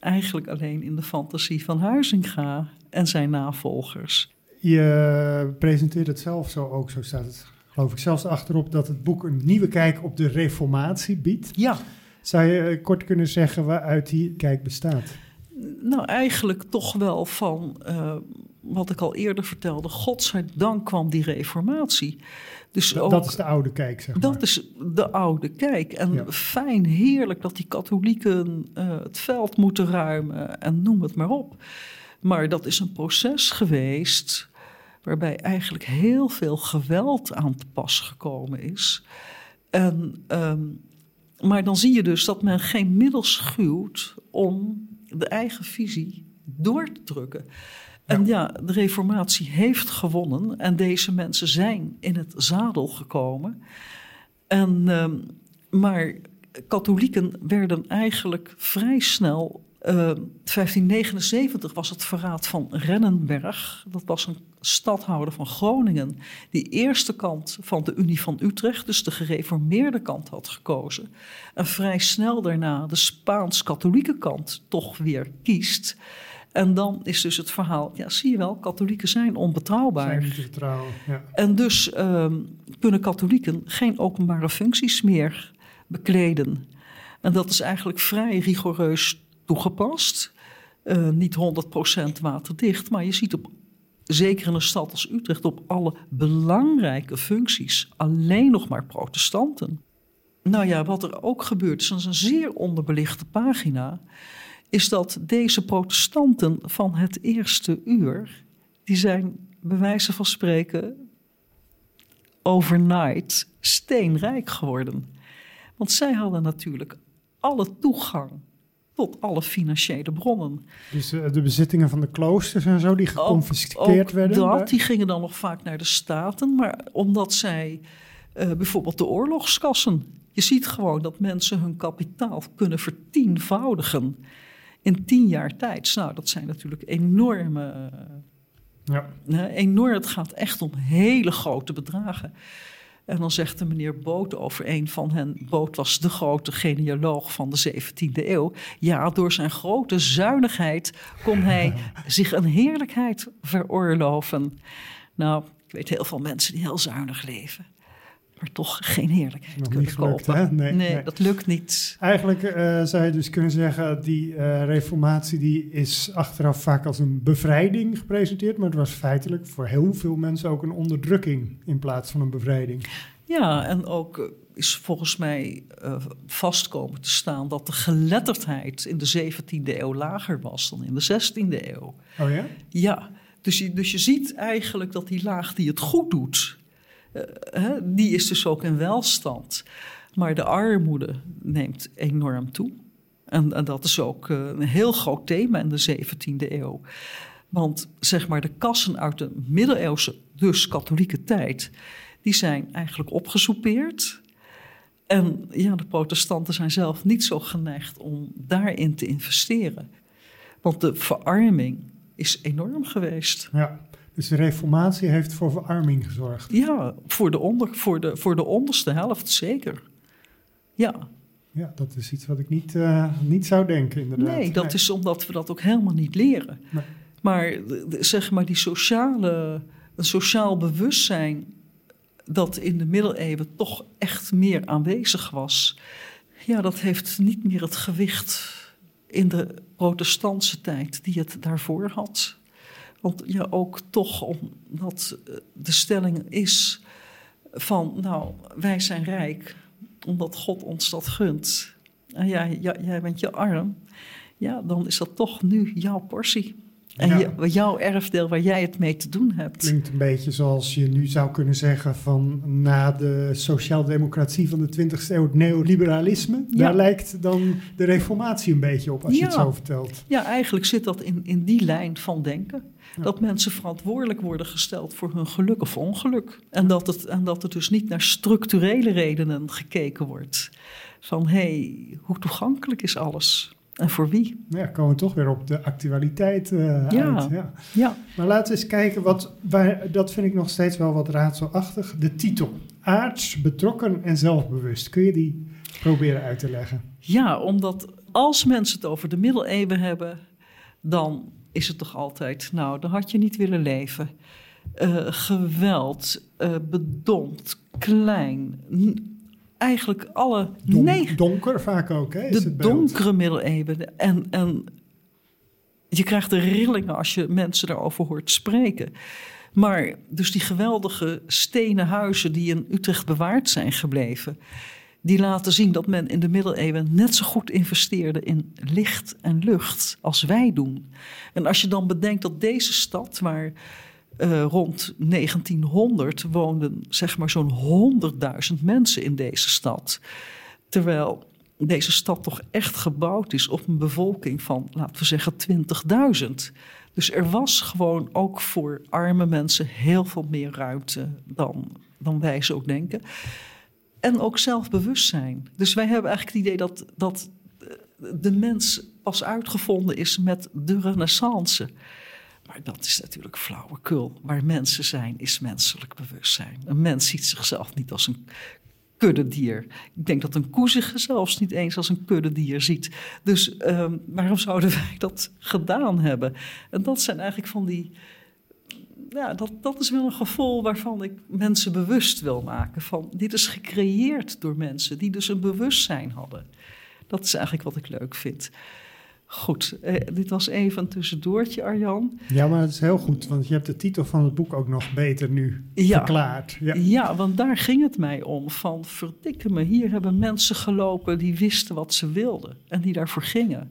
eigenlijk alleen in de fantasie van Huizinga en zijn navolgers. Je presenteert het zelf zo ook, zo staat het geloof ik zelfs achterop, dat het boek een nieuwe kijk op de reformatie biedt. Ja, Zou je eh, kort kunnen zeggen waaruit die kijk bestaat? Nou, eigenlijk toch wel van eh, wat ik al eerder vertelde. Godzijdank kwam die reformatie. Dus ook, Dat is de oude kijk, zeg maar. dat is de oude kijk. En Ja. fijn, heerlijk dat die katholieken eh, het veld moeten ruimen en noem het maar op. Maar dat is een proces geweest waarbij eigenlijk heel veel geweld aan te pas gekomen is. En, ehm, maar dan zie je dus dat men geen middel schuwt om de eigen visie door te drukken. En ja, de reformatie heeft gewonnen en deze mensen zijn in het zadel gekomen. En, ehm, maar katholieken werden eigenlijk vrij snel. eh, 1579 was het verraad van Rennenberg. Dat was een stadhouder van Groningen. Die eerste kant van de Unie van Utrecht, dus de gereformeerde kant, had gekozen. En vrij snel daarna de Spaans-katholieke kant toch weer kiest. En dan is dus het verhaal, ja, zie je wel, katholieken zijn onbetrouwbaar. Zijn niet. Ja. En dus ehm, kunnen katholieken geen openbare functies meer bekleden. En dat is eigenlijk vrij rigoureus toegepast. Eh, niet 100% waterdicht, maar je ziet op, zeker in een stad als Utrecht, op alle belangrijke functies alleen nog maar protestanten. Nou ja, wat er ook gebeurt, is dat is een zeer onderbelichte pagina, is dat deze protestanten van het eerste uur, die zijn bij wijze van spreken overnight steenrijk geworden. Want zij hadden natuurlijk alle toegang tot alle financiële bronnen. Dus eh, de bezittingen van de kloosters en zo, die geconfiskeerd Ook werden. Dat, die gingen dan nog vaak naar de staten, maar omdat zij eh, bijvoorbeeld de oorlogskassen. Je ziet gewoon dat mensen hun kapitaal kunnen vertienvoudigen in tien jaar tijd. Nou, dat zijn natuurlijk enorme eh, Ja. Enorm. Het gaat echt om hele grote bedragen. En dan zegt de meneer Boot over een van hen. Boot was de grote genealoog van de 17e eeuw. Ja, door zijn grote zuinigheid kon hij zich een heerlijkheid veroorloven. Nou, ik weet heel veel mensen die heel zuinig leven. Maar toch geen heerlijkheid kunnen gelukt, kopen. Nee, nee. dat lukt niet. Eigenlijk eh, zou je dus kunnen zeggen, die eh, reformatie die is achteraf vaak als een bevrijding gepresenteerd, maar het was feitelijk voor heel veel mensen ook een onderdrukking in plaats van een bevrijding. Ja, en ook eh, is volgens mij eh, vast komen te staan dat de geletterdheid in de 17e eeuw lager was dan in de 16e eeuw. Oh ja? Ja, dus je, dus je ziet eigenlijk dat die laag die het goed doet, eh, die is dus ook in welstand. Maar de armoede neemt enorm toe. En, en dat is ook eh, een heel groot thema in de 17e eeuw. Want zeg maar de kassen uit de middeleeuwse, dus katholieke tijd, die zijn eigenlijk opgesoupeerd. En ja, de protestanten zijn zelf niet zo geneigd om daarin te investeren. Want de verarming is enorm geweest. Ja. Dus de reformatie heeft voor verarming gezorgd. Ja, voor de, onder, voor de, voor de onderste helft zeker. Ja, Ja, dat is iets wat ik niet, eh, niet zou denken inderdaad. nee, dat is omdat we dat ook helemaal niet leren. Nee. Maar de- zeg maar die sociale, een sociaal bewustzijn dat in de middeleeuwen toch echt meer aanwezig was. Ja, dat heeft niet meer het gewicht in de protestantse tijd die het daarvoor had. Want ja, ook toch omdat eh, de stelling is van, nou, wij zijn rijk omdat God ons dat gunt. En jij, jij, jij bent je arm. Ja, dan is dat toch nu jouw portie. En Ja. jouw erfdeel waar jij het mee te doen hebt. Klinkt een beetje zoals je nu zou kunnen zeggen van na de sociaaldemocratie van de 20e eeuw, het neoliberalisme. Ja. Daar lijkt dan de reformatie een beetje op als je het zo vertelt. Ja, eigenlijk zit dat in, in die lijn van denken. Ja. Dat mensen verantwoordelijk worden gesteld voor hun geluk of ongeluk. En dat, het, en dat er dus niet naar structurele redenen gekeken wordt. Van hé, hey, hoe toegankelijk is alles? En voor wie? Nou ja, komen we toch weer op de actualiteit eh, Ja. uit. Ja. Ja, Maar laten we eens kijken, wat, waar, dat vind ik nog steeds wel wat raadselachtig. De titel, aards, betrokken en zelfbewust. Kun je die proberen uit te leggen? ja omdat als mensen het over de middeleeuwen hebben, dan is het toch altijd, nou, dan had je niet willen leven. Eh, geweld, eh, bedompt, klein. Eigenlijk alle Don- negen. Donker vaak ook, hè? Is de het donkere middeleeuwen. En, en je krijgt de rillingen als je mensen daarover hoort spreken. Maar dus die geweldige stenen huizen die in Utrecht bewaard zijn gebleven... die laten zien dat men in de middeleeuwen net zo goed investeerde in licht en lucht als wij doen. En als je dan bedenkt dat deze stad, waar eh, rond 1900 woonden zeg maar zo'n 100.000 mensen in deze stad... terwijl deze stad toch echt gebouwd is op een bevolking van, laten we zeggen, 20.000. Dus er was gewoon ook voor arme mensen heel veel meer ruimte dan, dan wij zo denken. En ook zelfbewustzijn. Dus wij hebben eigenlijk het idee dat, dat eh, de mens pas uitgevonden is met de renaissance. Maar dat is natuurlijk flauwekul. Waar mensen zijn, is menselijk bewustzijn. Een mens ziet zichzelf niet als een kuddedier. Ik denk dat een koe zich zelfs niet eens als een kuddedier ziet. Dus ehm, waarom zouden wij dat gedaan hebben? En dat zijn eigenlijk van die. Ja, dat, dat is wel een gevoel waarvan ik mensen bewust wil maken. Van dit is gecreëerd door mensen die dus een bewustzijn hadden. Dat is eigenlijk wat ik leuk vind. Goed, eh, dit was even een tussendoortje, Arjan. Ja, maar het is heel goed, want je hebt de titel van het boek ook nog beter nu Ja. verklaard. Ja. Ja. want daar ging het mij om. Van verdikke me, hier hebben mensen gelopen die wisten wat ze wilden en die daarvoor gingen.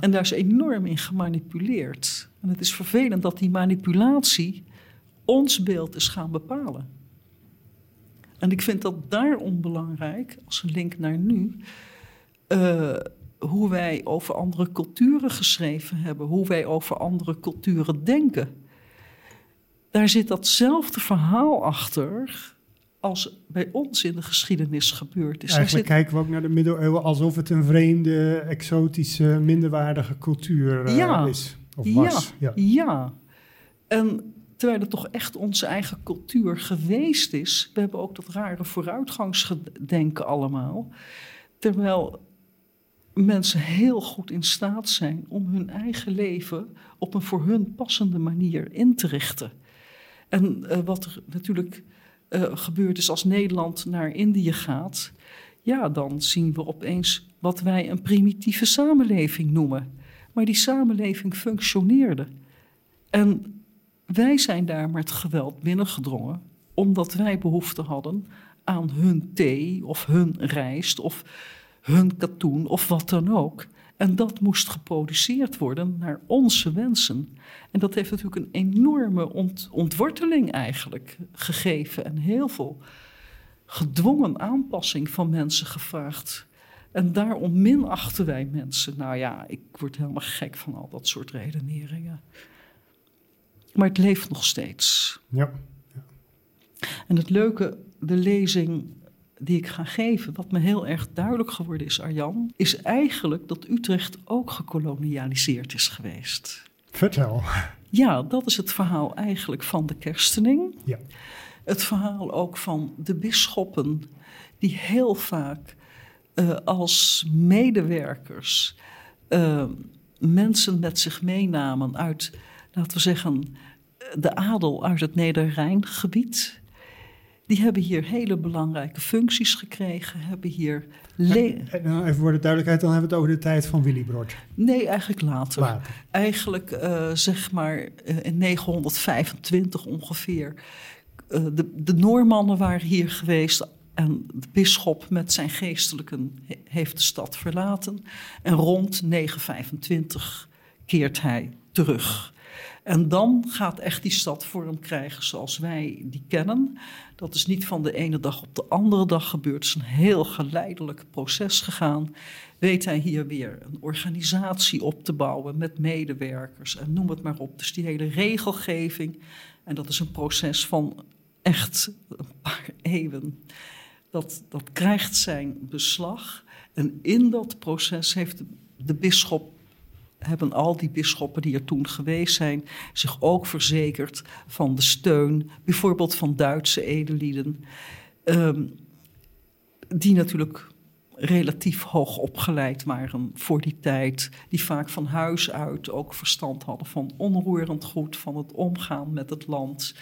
En daar is enorm in gemanipuleerd. En het is vervelend dat die manipulatie ons beeld is gaan bepalen. En ik vind dat daarom belangrijk, als een link naar nu, eh, hoe wij over andere culturen geschreven hebben, hoe wij over andere culturen denken daar zit datzelfde verhaal achter als bij ons in de geschiedenis gebeurd is. Eigenlijk zit- kijken we ook naar de middeleeuwen alsof het een vreemde, exotische, minderwaardige cultuur eh, Ja. is. Of was. Ja. ja. En terwijl het toch echt onze eigen cultuur geweest is. We hebben ook dat rare vooruitgangsdenken allemaal. Terwijl mensen heel goed in staat zijn om hun eigen leven op een voor hun passende manier in te richten. En eh, wat er natuurlijk eh, gebeurd is als Nederland naar Indië gaat, ja, dan zien we opeens wat wij een primitieve samenleving noemen. Maar die samenleving functioneerde. En wij zijn daar met geweld binnengedrongen, omdat wij behoefte hadden aan hun thee of hun rijst of hun katoen of wat dan ook. En dat moest geproduceerd worden naar onze wensen. En dat heeft natuurlijk een enorme ont- ontworteling eigenlijk gegeven en heel veel gedwongen aanpassing van mensen gevraagd. En daarom minachten wij mensen. Nou ja, ik word helemaal gek van al dat soort redeneringen. Maar het leeft nog steeds. Ja. En het leuke, de lezing die ik ga geven, wat me heel erg duidelijk geworden is, Arjan, is eigenlijk dat Utrecht ook gekolonialiseerd is geweest. Vertel. Ja, dat is het verhaal eigenlijk van de kerstening. Ja. Het verhaal ook van de bisschoppen, die heel vaak eh, als medewerkers eh, mensen met zich meenamen uit, laten we zeggen, de adel uit het Neder-Rijngebied. Die hebben hier hele belangrijke functies gekregen, hebben hier. En dan even voor de duidelijkheid, dan hebben we het over de tijd van Willy Brod. Nee, eigenlijk later. Later. Eigenlijk eh, zeg maar eh, in 925 ongeveer. Eh, de, de Noormannen waren hier geweest en de bisschop met zijn geestelijken he- heeft de stad verlaten. En rond 925 keert hij terug. En dan gaat echt die stad vorm krijgen zoals wij die kennen. Dat is niet van de ene dag op de andere dag gebeurd. Het is een heel geleidelijk proces gegaan. Weet hij hier weer een organisatie op te bouwen met medewerkers en noem het maar op. Dus die hele regelgeving. En dat is een proces van echt een paar eeuwen. Dat, dat krijgt zijn beslag. En in dat proces heeft de, de bisschop hebben al die bisschoppen die er toen geweest zijn zich ook verzekerd van de steun, bijvoorbeeld van Duitse edelieden, ehm, die natuurlijk relatief hoog opgeleid waren voor die tijd, die vaak van huis uit ook verstand hadden van onroerend goed, van het omgaan met het land,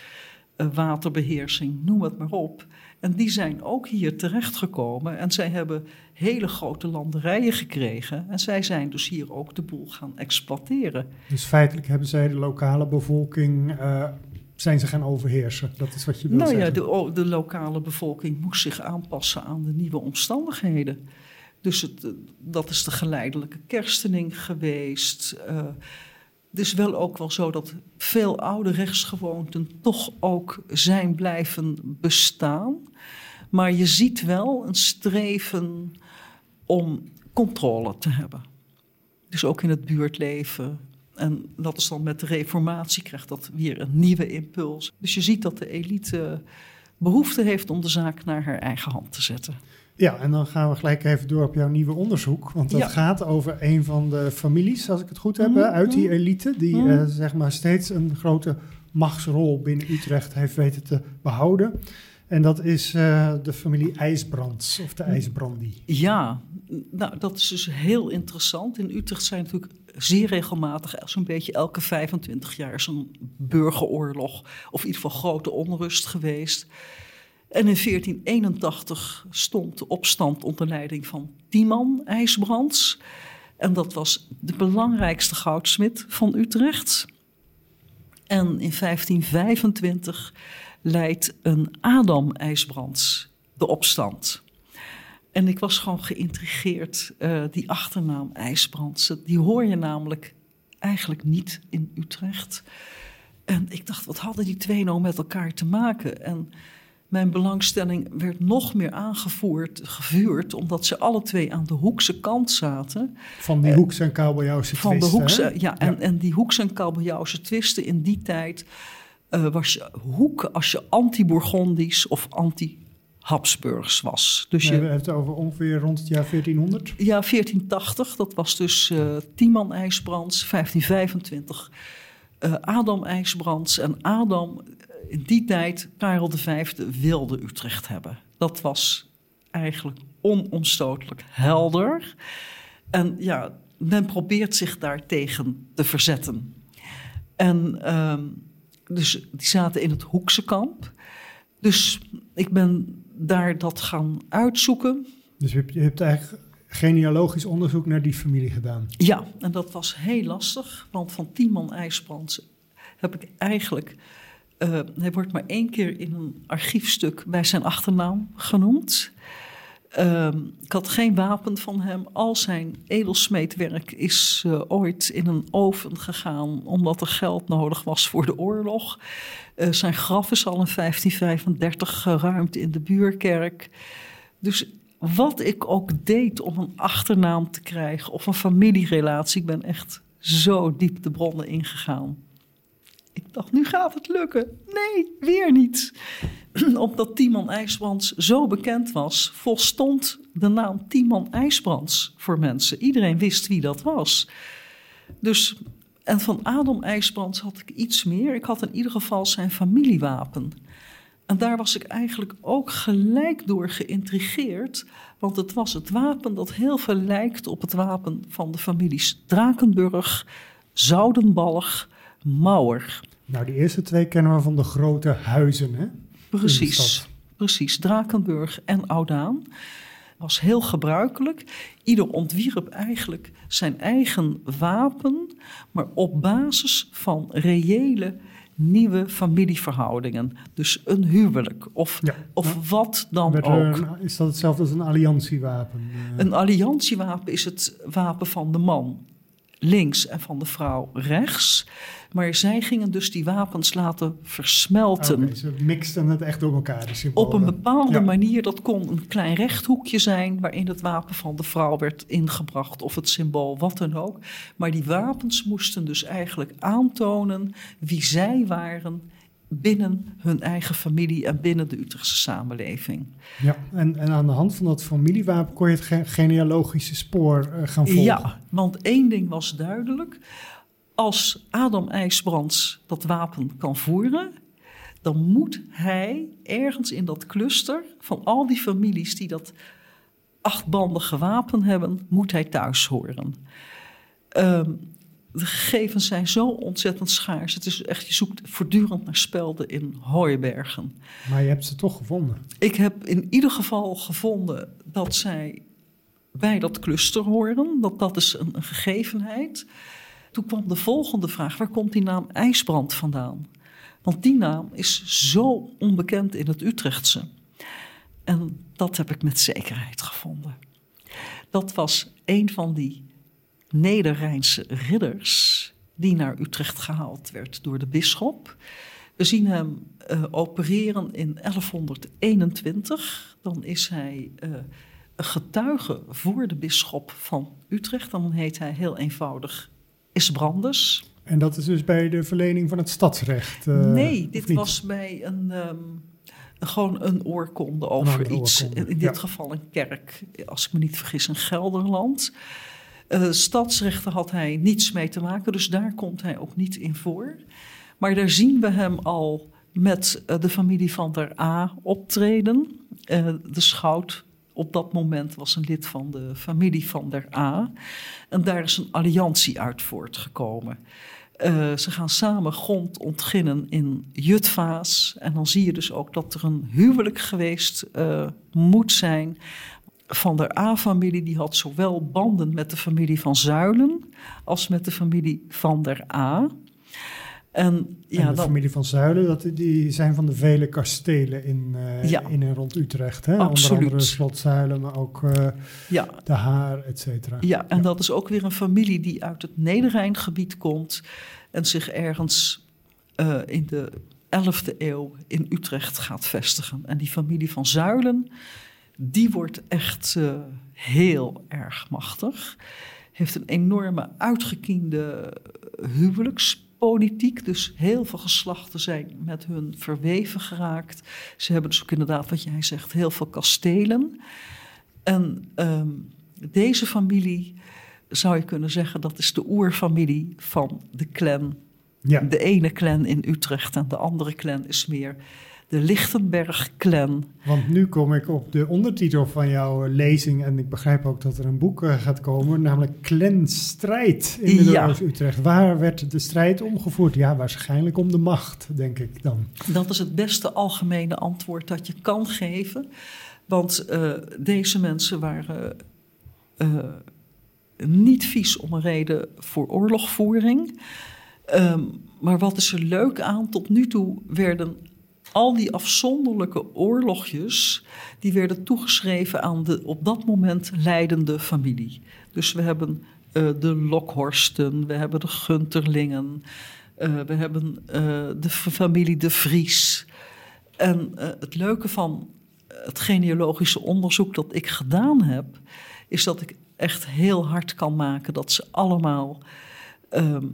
waterbeheersing, noem het maar op. En die zijn ook hier terechtgekomen en zij hebben hele grote landerijen gekregen. En zij zijn dus hier ook de boel gaan exploiteren. Dus feitelijk hebben zij de lokale bevolking, uh, zijn ze gaan overheersen. Dat is wat je wil nou zeggen. Nou ja, de, de, lokale bevolking moest zich aanpassen aan de nieuwe omstandigheden. Dus het, eh, dat is de geleidelijke kerstening geweest. Uh, het is wel ook wel zo dat veel oude rechtsgewoonten toch ook zijn blijven bestaan. Maar je ziet wel een streven om controle te hebben. Dus ook in het buurtleven. En dat is dan met de reformatie krijgt dat weer een nieuwe impuls. Dus je ziet dat de elite behoefte heeft om de zaak naar haar eigen hand te zetten. Ja, en dan gaan we gelijk even door op jouw nieuwe onderzoek. Want dat Ja. gaat over een van de families, als ik het goed heb, Mhm, uit die elite. Die Mhm. eh, zeg maar steeds een grote machtsrol binnen Utrecht heeft weten te behouden. En dat is eh, de familie IJsbrands, of de IJsbrandi. Ja, nou, dat is dus heel interessant. In Utrecht zijn natuurlijk zeer regelmatig, zo'n beetje elke 25 jaar, zo'n burgeroorlog. Of in ieder geval grote onrust geweest. En in 1481 stond de opstand onder leiding van Tiemann IJsbrands. En dat was de belangrijkste goudsmid van Utrecht. En in 1525 leidt een Adam IJsbrands de opstand. En ik was gewoon geïntrigeerd, uh, die achternaam IJsbrands. Die hoor je namelijk eigenlijk niet in Utrecht. En ik dacht, wat hadden die twee nou met elkaar te maken? En mijn belangstelling werd nog meer aangevoerd, gevuurd, omdat ze alle twee aan de hoekse kant zaten. Van die hoekse en kabeljauwse Van de twisten, hoekse, ja, en, en die hoekse en kabeljauwse twisten in die tijd uh, was je hoek als je anti-Bourgondisch of anti-Habsburgs was. Dus je we hebben het over ongeveer rond het jaar 1400? Ja, 1480. Dat was dus uh, Tiemann IJsbrands, 1525 uh, Adam IJsbrands. En Adam, in die tijd, Karel V wilde Utrecht hebben. Dat was eigenlijk onomstotelijk helder. En ja, men probeert zich daartegen te verzetten. En um, dus die zaten in het Hoekse kamp. Dus ik ben daar dat gaan uitzoeken. Dus je hebt eigenlijk genealogisch onderzoek naar die familie gedaan? Ja, en dat was heel lastig, want van Tiemann IJsbrands heb ik eigenlijk... Uh, hij wordt maar één keer in een archiefstuk bij zijn achternaam genoemd. Uh, ik had geen wapen van hem. Al zijn edelsmeedwerk is uh, ooit in een oven gegaan omdat er geld nodig was voor de oorlog. Uh, zijn graf is al in 1535 geruimd in de buurkerk. Dus wat ik ook deed om een achternaam te krijgen of een familierelatie, ik ben echt zo diep de bronnen ingegaan. Ik dacht, nu gaat het lukken. Nee, weer niet. Omdat Tiemann IJsbrands zo bekend was, volstond de naam Tiemann IJsbrands voor mensen. Iedereen wist wie dat was. Dus, en van Adam IJsbrands had ik iets meer. Ik had in ieder geval zijn familiewapen. En daar was ik eigenlijk ook gelijk door geïntrigeerd. Want het was het wapen dat heel veel lijkt op het wapen van de families Drakenburg, Zoudenbalg, Mauer. Nou, die eerste twee kennen we van de grote huizen, hè? Precies, precies. Drakenburg en Oudaan was heel gebruikelijk. Ieder ontwierp eigenlijk zijn eigen wapen, maar op basis van reële nieuwe familieverhoudingen. Dus een huwelijk of, ja. of wat dan ook. Een, is dat hetzelfde als een alliantiewapen? Een alliantiewapen is het wapen van de man. Links en van de vrouw rechts. Maar zij gingen dus die wapens laten versmelten. Ze mixten het echt door elkaar, Op een bepaalde Ja. manier, dat kon een klein rechthoekje zijn waarin het wapen van de vrouw werd ingebracht of het symbool, wat dan ook. Maar die wapens moesten dus eigenlijk aantonen wie zij waren binnen hun eigen familie en binnen de Utrechtse samenleving. Ja, en, en aan de hand van dat familiewapen kon je het ge- genealogische spoor eh, gaan volgen. Ja, want één ding was duidelijk. Als Adam IJsbrands dat wapen kan voeren, dan moet hij ergens in dat cluster van al die families die dat achtbandige wapen hebben, moet hij thuis horen. Ehm, de gegevens zijn zo ontzettend schaars. Het is echt, je zoekt voortdurend naar spelden in hooibergen. Maar je hebt ze toch gevonden. Ik heb in ieder geval gevonden dat zij bij dat cluster horen. Dat dat is een, een gegevenheid. Toen kwam de volgende vraag: waar komt die naam IJsbrand vandaan? Want die naam is zo onbekend in het Utrechtse. En dat heb ik met zekerheid gevonden. Dat was een van die Nederrijnse ridders die naar Utrecht gehaald werd door de bisschop. We zien hem eh, opereren in 1121. Dan is hij eh, een getuige voor de bisschop van Utrecht. Dan heet hij heel eenvoudig Isbrandus. En dat is dus bij de verlening van het stadsrecht. eh, nee, dit was bij een, ehm, gewoon een oorkonde over iets. oorkonde, In dit ja. geval een kerk, als ik me niet vergis, in Gelderland. Eh, stadsrechten had hij niets mee te maken, dus daar komt hij ook niet in voor. Maar daar zien we hem al met eh, de familie van der A optreden. Eh, de schout op dat moment was een lid van de familie van der A. En daar is een alliantie uit voortgekomen. Ze gaan samen grond ontginnen in Jutvaas. En dan zie je dus ook dat er een huwelijk geweest moet zijn. Van der A-familie die had zowel banden met de familie van Zuilen als met de familie van der A. En ja, en de familie van Zuilen, dat, die zijn van de vele kastelen in, eh, Ja. in en rond Utrecht. Hè? Absoluut. Onder andere Slot Zuilen, maar ook eh, ja, De Haar, et cetera. Ja, en dat is ook weer een familie die uit het Nederrijngebied komt en zich ergens eh, in de 11e eeuw in Utrecht gaat vestigen. En die familie van Zuilen, die wordt echt eh, heel erg machtig. Heeft een enorme uitgekiende huwelijkspolitiek. Dus heel veel geslachten zijn met hun verweven geraakt. Ze hebben dus ook inderdaad, wat jij zegt, heel veel kastelen. En ehm, deze familie, zou je kunnen zeggen, dat is de oerfamilie van de clan. Ja. De ene clan in Utrecht en de andere clan is meer de Lichtenberg-clan. Want nu kom ik op de ondertitel van jouw eh, lezing en ik begrijp ook dat er een boek eh, gaat komen, namelijk Clanstrijd in de Ja. Utrecht. Waar werd de strijd omgevoerd? Ja, waarschijnlijk om de macht, denk ik dan. Dat is het beste algemene antwoord dat je kan geven. Want eh, deze mensen waren niet vies om een reden voor oorlogvoering. Ehm, maar wat is er leuk aan? Tot nu toe werden al die afzonderlijke oorlogjes... die werden toegeschreven aan de op dat moment leidende familie. Dus we hebben eh, de Lokhorsten, we hebben de Gunterlingen... eh, we hebben eh, de familie De Vries... En het leuke van het genealogische onderzoek dat ik gedaan heb, is dat ik echt heel hard kan maken dat ze allemaal. ehm,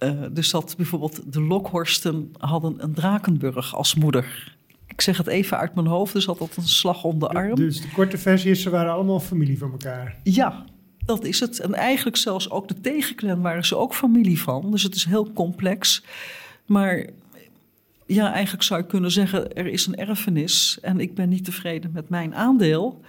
eh, dus dat bijvoorbeeld de Lokhorsten hadden een Drakenburg als moeder. Ik zeg het even uit mijn hoofd, dus had dat een slag om de arm. Dus de korte versie is, ze waren allemaal familie van elkaar. Ja, dat is het. En eigenlijk zelfs ook de tegenclan waren ze ook familie van. Dus het is heel complex. Maar ja, eigenlijk zou je kunnen zeggen, er is een erfenis en ik ben niet tevreden met mijn aandeel.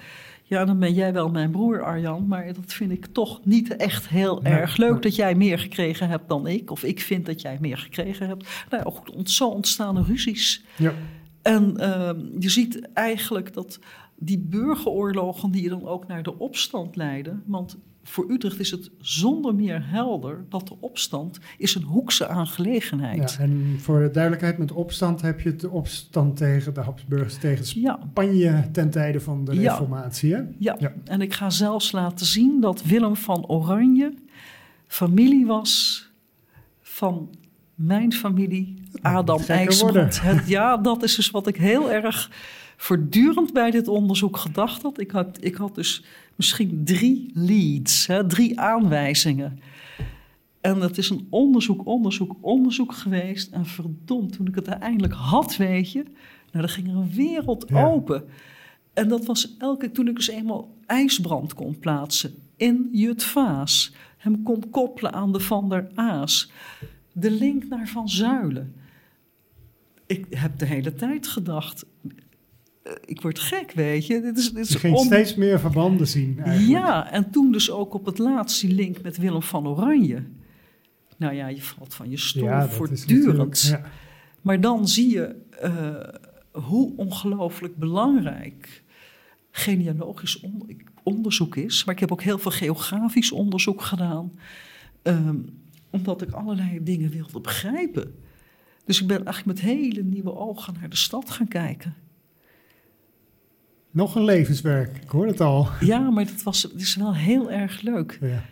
Ja, dan ben jij wel mijn broer, Arjan, maar dat vind ik toch niet echt heel Nee, erg leuk nee. dat jij meer gekregen hebt dan ik. Of ik vind dat jij meer gekregen hebt. Nou ja, goed, zo ontstaan ruzies. Ja. En ehm, je ziet eigenlijk dat die burgeroorlogen die je dan ook naar de opstand leiden. Want voor Utrecht is het zonder meer helder dat de opstand is een hoekse aangelegenheid. Ja, en voor de duidelijkheid, met opstand heb je de opstand tegen de Habsburgers, tegen Ja, Spanje ten tijde van de Ja. Reformatie. Hè? ja. Ja. en ik ga zelfs laten zien dat Willem van Oranje familie was van mijn familie, Adam IJsbrand. Het, ja, dat is dus wat ik heel erg voortdurend bij dit onderzoek gedacht had. Ik had, ik had dus misschien drie leads, hè, drie aanwijzingen. En dat is een onderzoek, onderzoek, onderzoek geweest. En verdomd, toen ik het uiteindelijk had, weet je, nou, dan ging er een wereld open. En dat was elke toen ik dus eenmaal ijsbrand kon plaatsen in Jutvaas. Hem kon koppelen aan de Van der Aas. De link naar Van Zuilen. Ik heb de hele tijd gedacht, ik word gek, weet je. Dit is, dit is je ging steeds meer verbanden zien eigenlijk. Ja, en toen dus ook op het laatst die link met Willem van Oranje. Nou ja, je valt van je stoel ja, voortdurend. Ja. Maar dan zie je uh, hoe ongelooflijk belangrijk genealogisch onderzoek is. Maar ik heb ook heel veel geografisch onderzoek gedaan. Um, omdat ik allerlei dingen wilde begrijpen. Dus ik ben eigenlijk met hele nieuwe ogen naar de stad gaan kijken. Nog een levenswerk, ik hoor het al. Ja, maar het, was, het is wel heel erg leuk. Ja,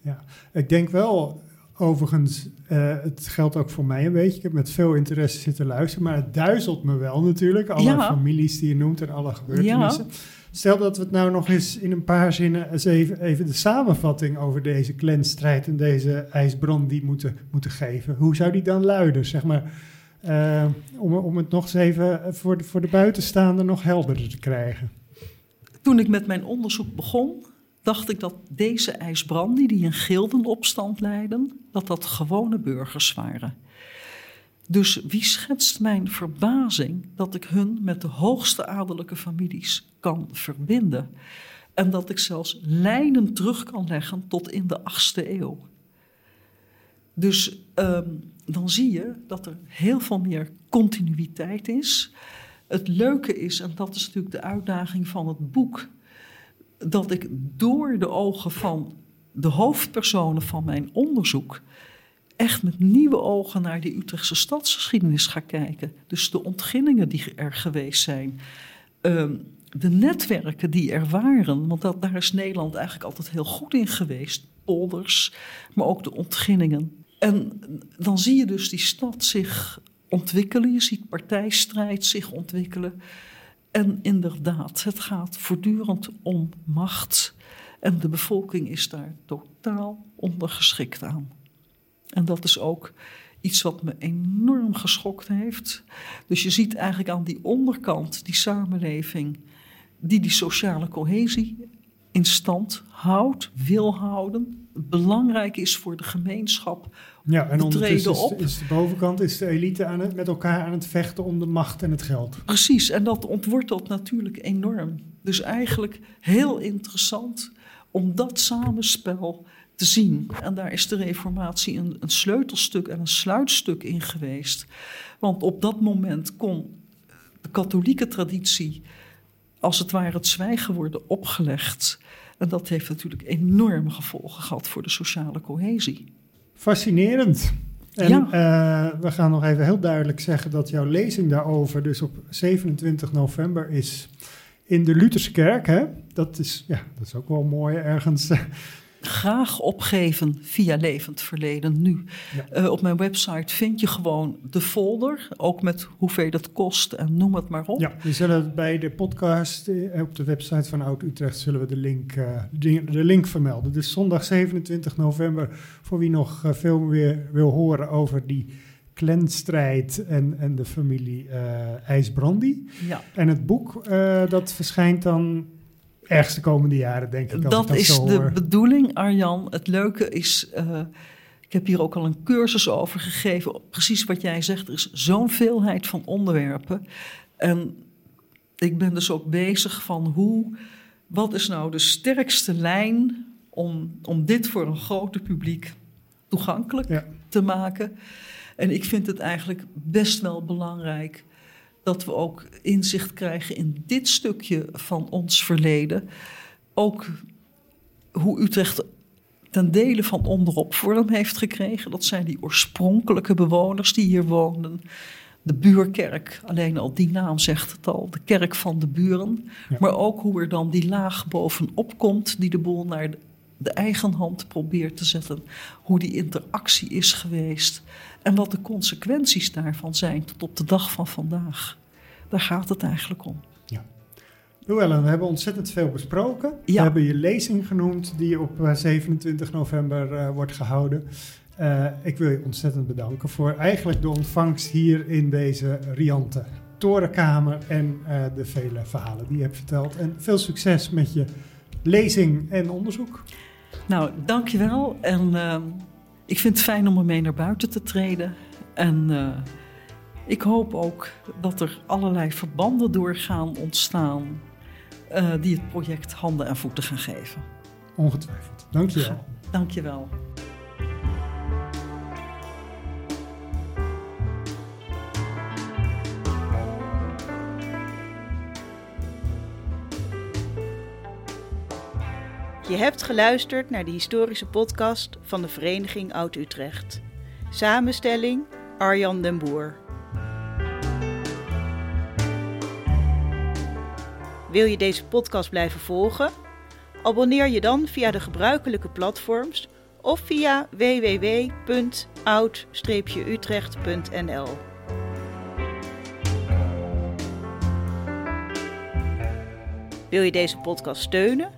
ja. ik denk wel, overigens, uh, het geldt ook voor mij een beetje. Ik heb met veel interesse zitten luisteren, maar het duizelt me wel natuurlijk. Alle families die je noemt en alle gebeurtenissen. Ja. Stel dat we het nou nog eens in een paar zinnen eens even, even de samenvatting over deze clanstrijd en deze ijsbrand die moeten, moeten geven. Hoe zou die dan luiden, zeg maar? Uh, om, om het nog eens even voor de, voor de buitenstaander nog helderder te krijgen. Toen ik met mijn onderzoek begon, dacht ik dat deze ijsbranden die een gildenopstand leiden, dat dat gewone burgers waren. Dus wie schetst mijn verbazing dat ik hun met de hoogste adellijke families kan verbinden? En dat ik zelfs lijnen terug kan leggen tot in de 8e eeuw. Dus um, dan zie je dat er heel veel meer continuïteit is. Het leuke is, en dat is natuurlijk de uitdaging van het boek, dat ik door de ogen van de hoofdpersonen van mijn onderzoek echt met nieuwe ogen naar die Utrechtse stadsgeschiedenis ga kijken. Dus de ontginningen die er geweest zijn. Ehm, de netwerken die er waren, want dat, daar is Nederland eigenlijk altijd heel goed in geweest. Polders, maar ook de ontginningen. En dan zie je dus die stad zich ontwikkelen. Je ziet partijstrijd zich ontwikkelen. En inderdaad, het gaat voortdurend om macht. En de bevolking is daar totaal ondergeschikt aan. En dat is ook iets wat me enorm geschokt heeft. Dus je ziet eigenlijk aan die onderkant, die samenleving, die die sociale cohesie in stand houdt, wil houden, belangrijk is voor de gemeenschap. Ja, en ondertussen is, op. is de bovenkant is de elite aan het, met elkaar aan het vechten om de macht en het geld. Precies, en dat ontwortelt natuurlijk enorm. Dus eigenlijk heel interessant om dat samenspel te zien. En daar is de Reformatie een, een sleutelstuk en een sluitstuk in geweest. Want op dat moment kon de katholieke traditie als het ware het zwijgen worden opgelegd. En dat heeft natuurlijk enorme gevolgen gehad voor de sociale cohesie. Fascinerend. En ja. uh, we gaan nog even heel duidelijk zeggen dat jouw lezing daarover dus op 27 november is in de Lutherskerk. Hè? Dat, is, ja, dat is ook wel mooi ergens graag opgeven via Levend Verleden nu. Eh, op mijn website vind je gewoon de folder, ook met hoeveel het kost en noem het maar op. Ja, we zullen bij de podcast eh, op de website van Oud Utrecht zullen we de link, uh, de, de, link vermelden. Dus zondag 27 november, voor wie nog veel meer wil horen over die clanstrijd en, en de familie uh, IJsbrandy. Ja. En het boek dat verschijnt dan ergens de komende jaren, denk ik. Dat, is de bedoeling, Arjan. Het leuke is, uh, ik heb hier ook al een cursus over gegeven. Precies wat jij zegt, er is zo'n veelheid van onderwerpen. En ik ben dus ook bezig van hoe, wat is nou de sterkste lijn om, om dit voor een groter publiek toegankelijk te maken. En ik vind het eigenlijk best wel belangrijk dat we ook inzicht krijgen in dit stukje van ons verleden. Ook hoe Utrecht ten dele van onderop vorm heeft gekregen. Dat zijn die oorspronkelijke bewoners die hier woonden. De buurkerk, alleen al die naam zegt het al, de kerk van de buren. Maar ook hoe er dan die laag bovenop komt, die de boel naar de eigen hand probeert te zetten. Hoe die interactie is geweest. En wat de consequenties daarvan zijn tot op de dag van vandaag. Daar gaat het eigenlijk om. Ja. Llewellyn, we hebben ontzettend veel besproken. Ja. We hebben je lezing genoemd die op eh, 27 november eh, wordt gehouden. Eh, ik wil je ontzettend bedanken voor eigenlijk de ontvangst hier in deze riante torenkamer en eh, de vele verhalen die je hebt verteld. En veel succes met je lezing en onderzoek. Nou, dankjewel. En eh, ik vind het fijn om ermee naar buiten te treden. En eh, ik hoop ook dat er allerlei verbanden doorgaan ontstaan... eh, die het project handen en voeten gaan geven. Ongetwijfeld. Dank je wel. Dankjewel. Je hebt geluisterd naar de historische podcast van de Vereniging Oud-Utrecht. Samenstelling Arjan den Boer. Wil je deze podcast blijven volgen? Abonneer je dan via de gebruikelijke platforms of via www.oud-utrecht.nl. Wil je deze podcast steunen?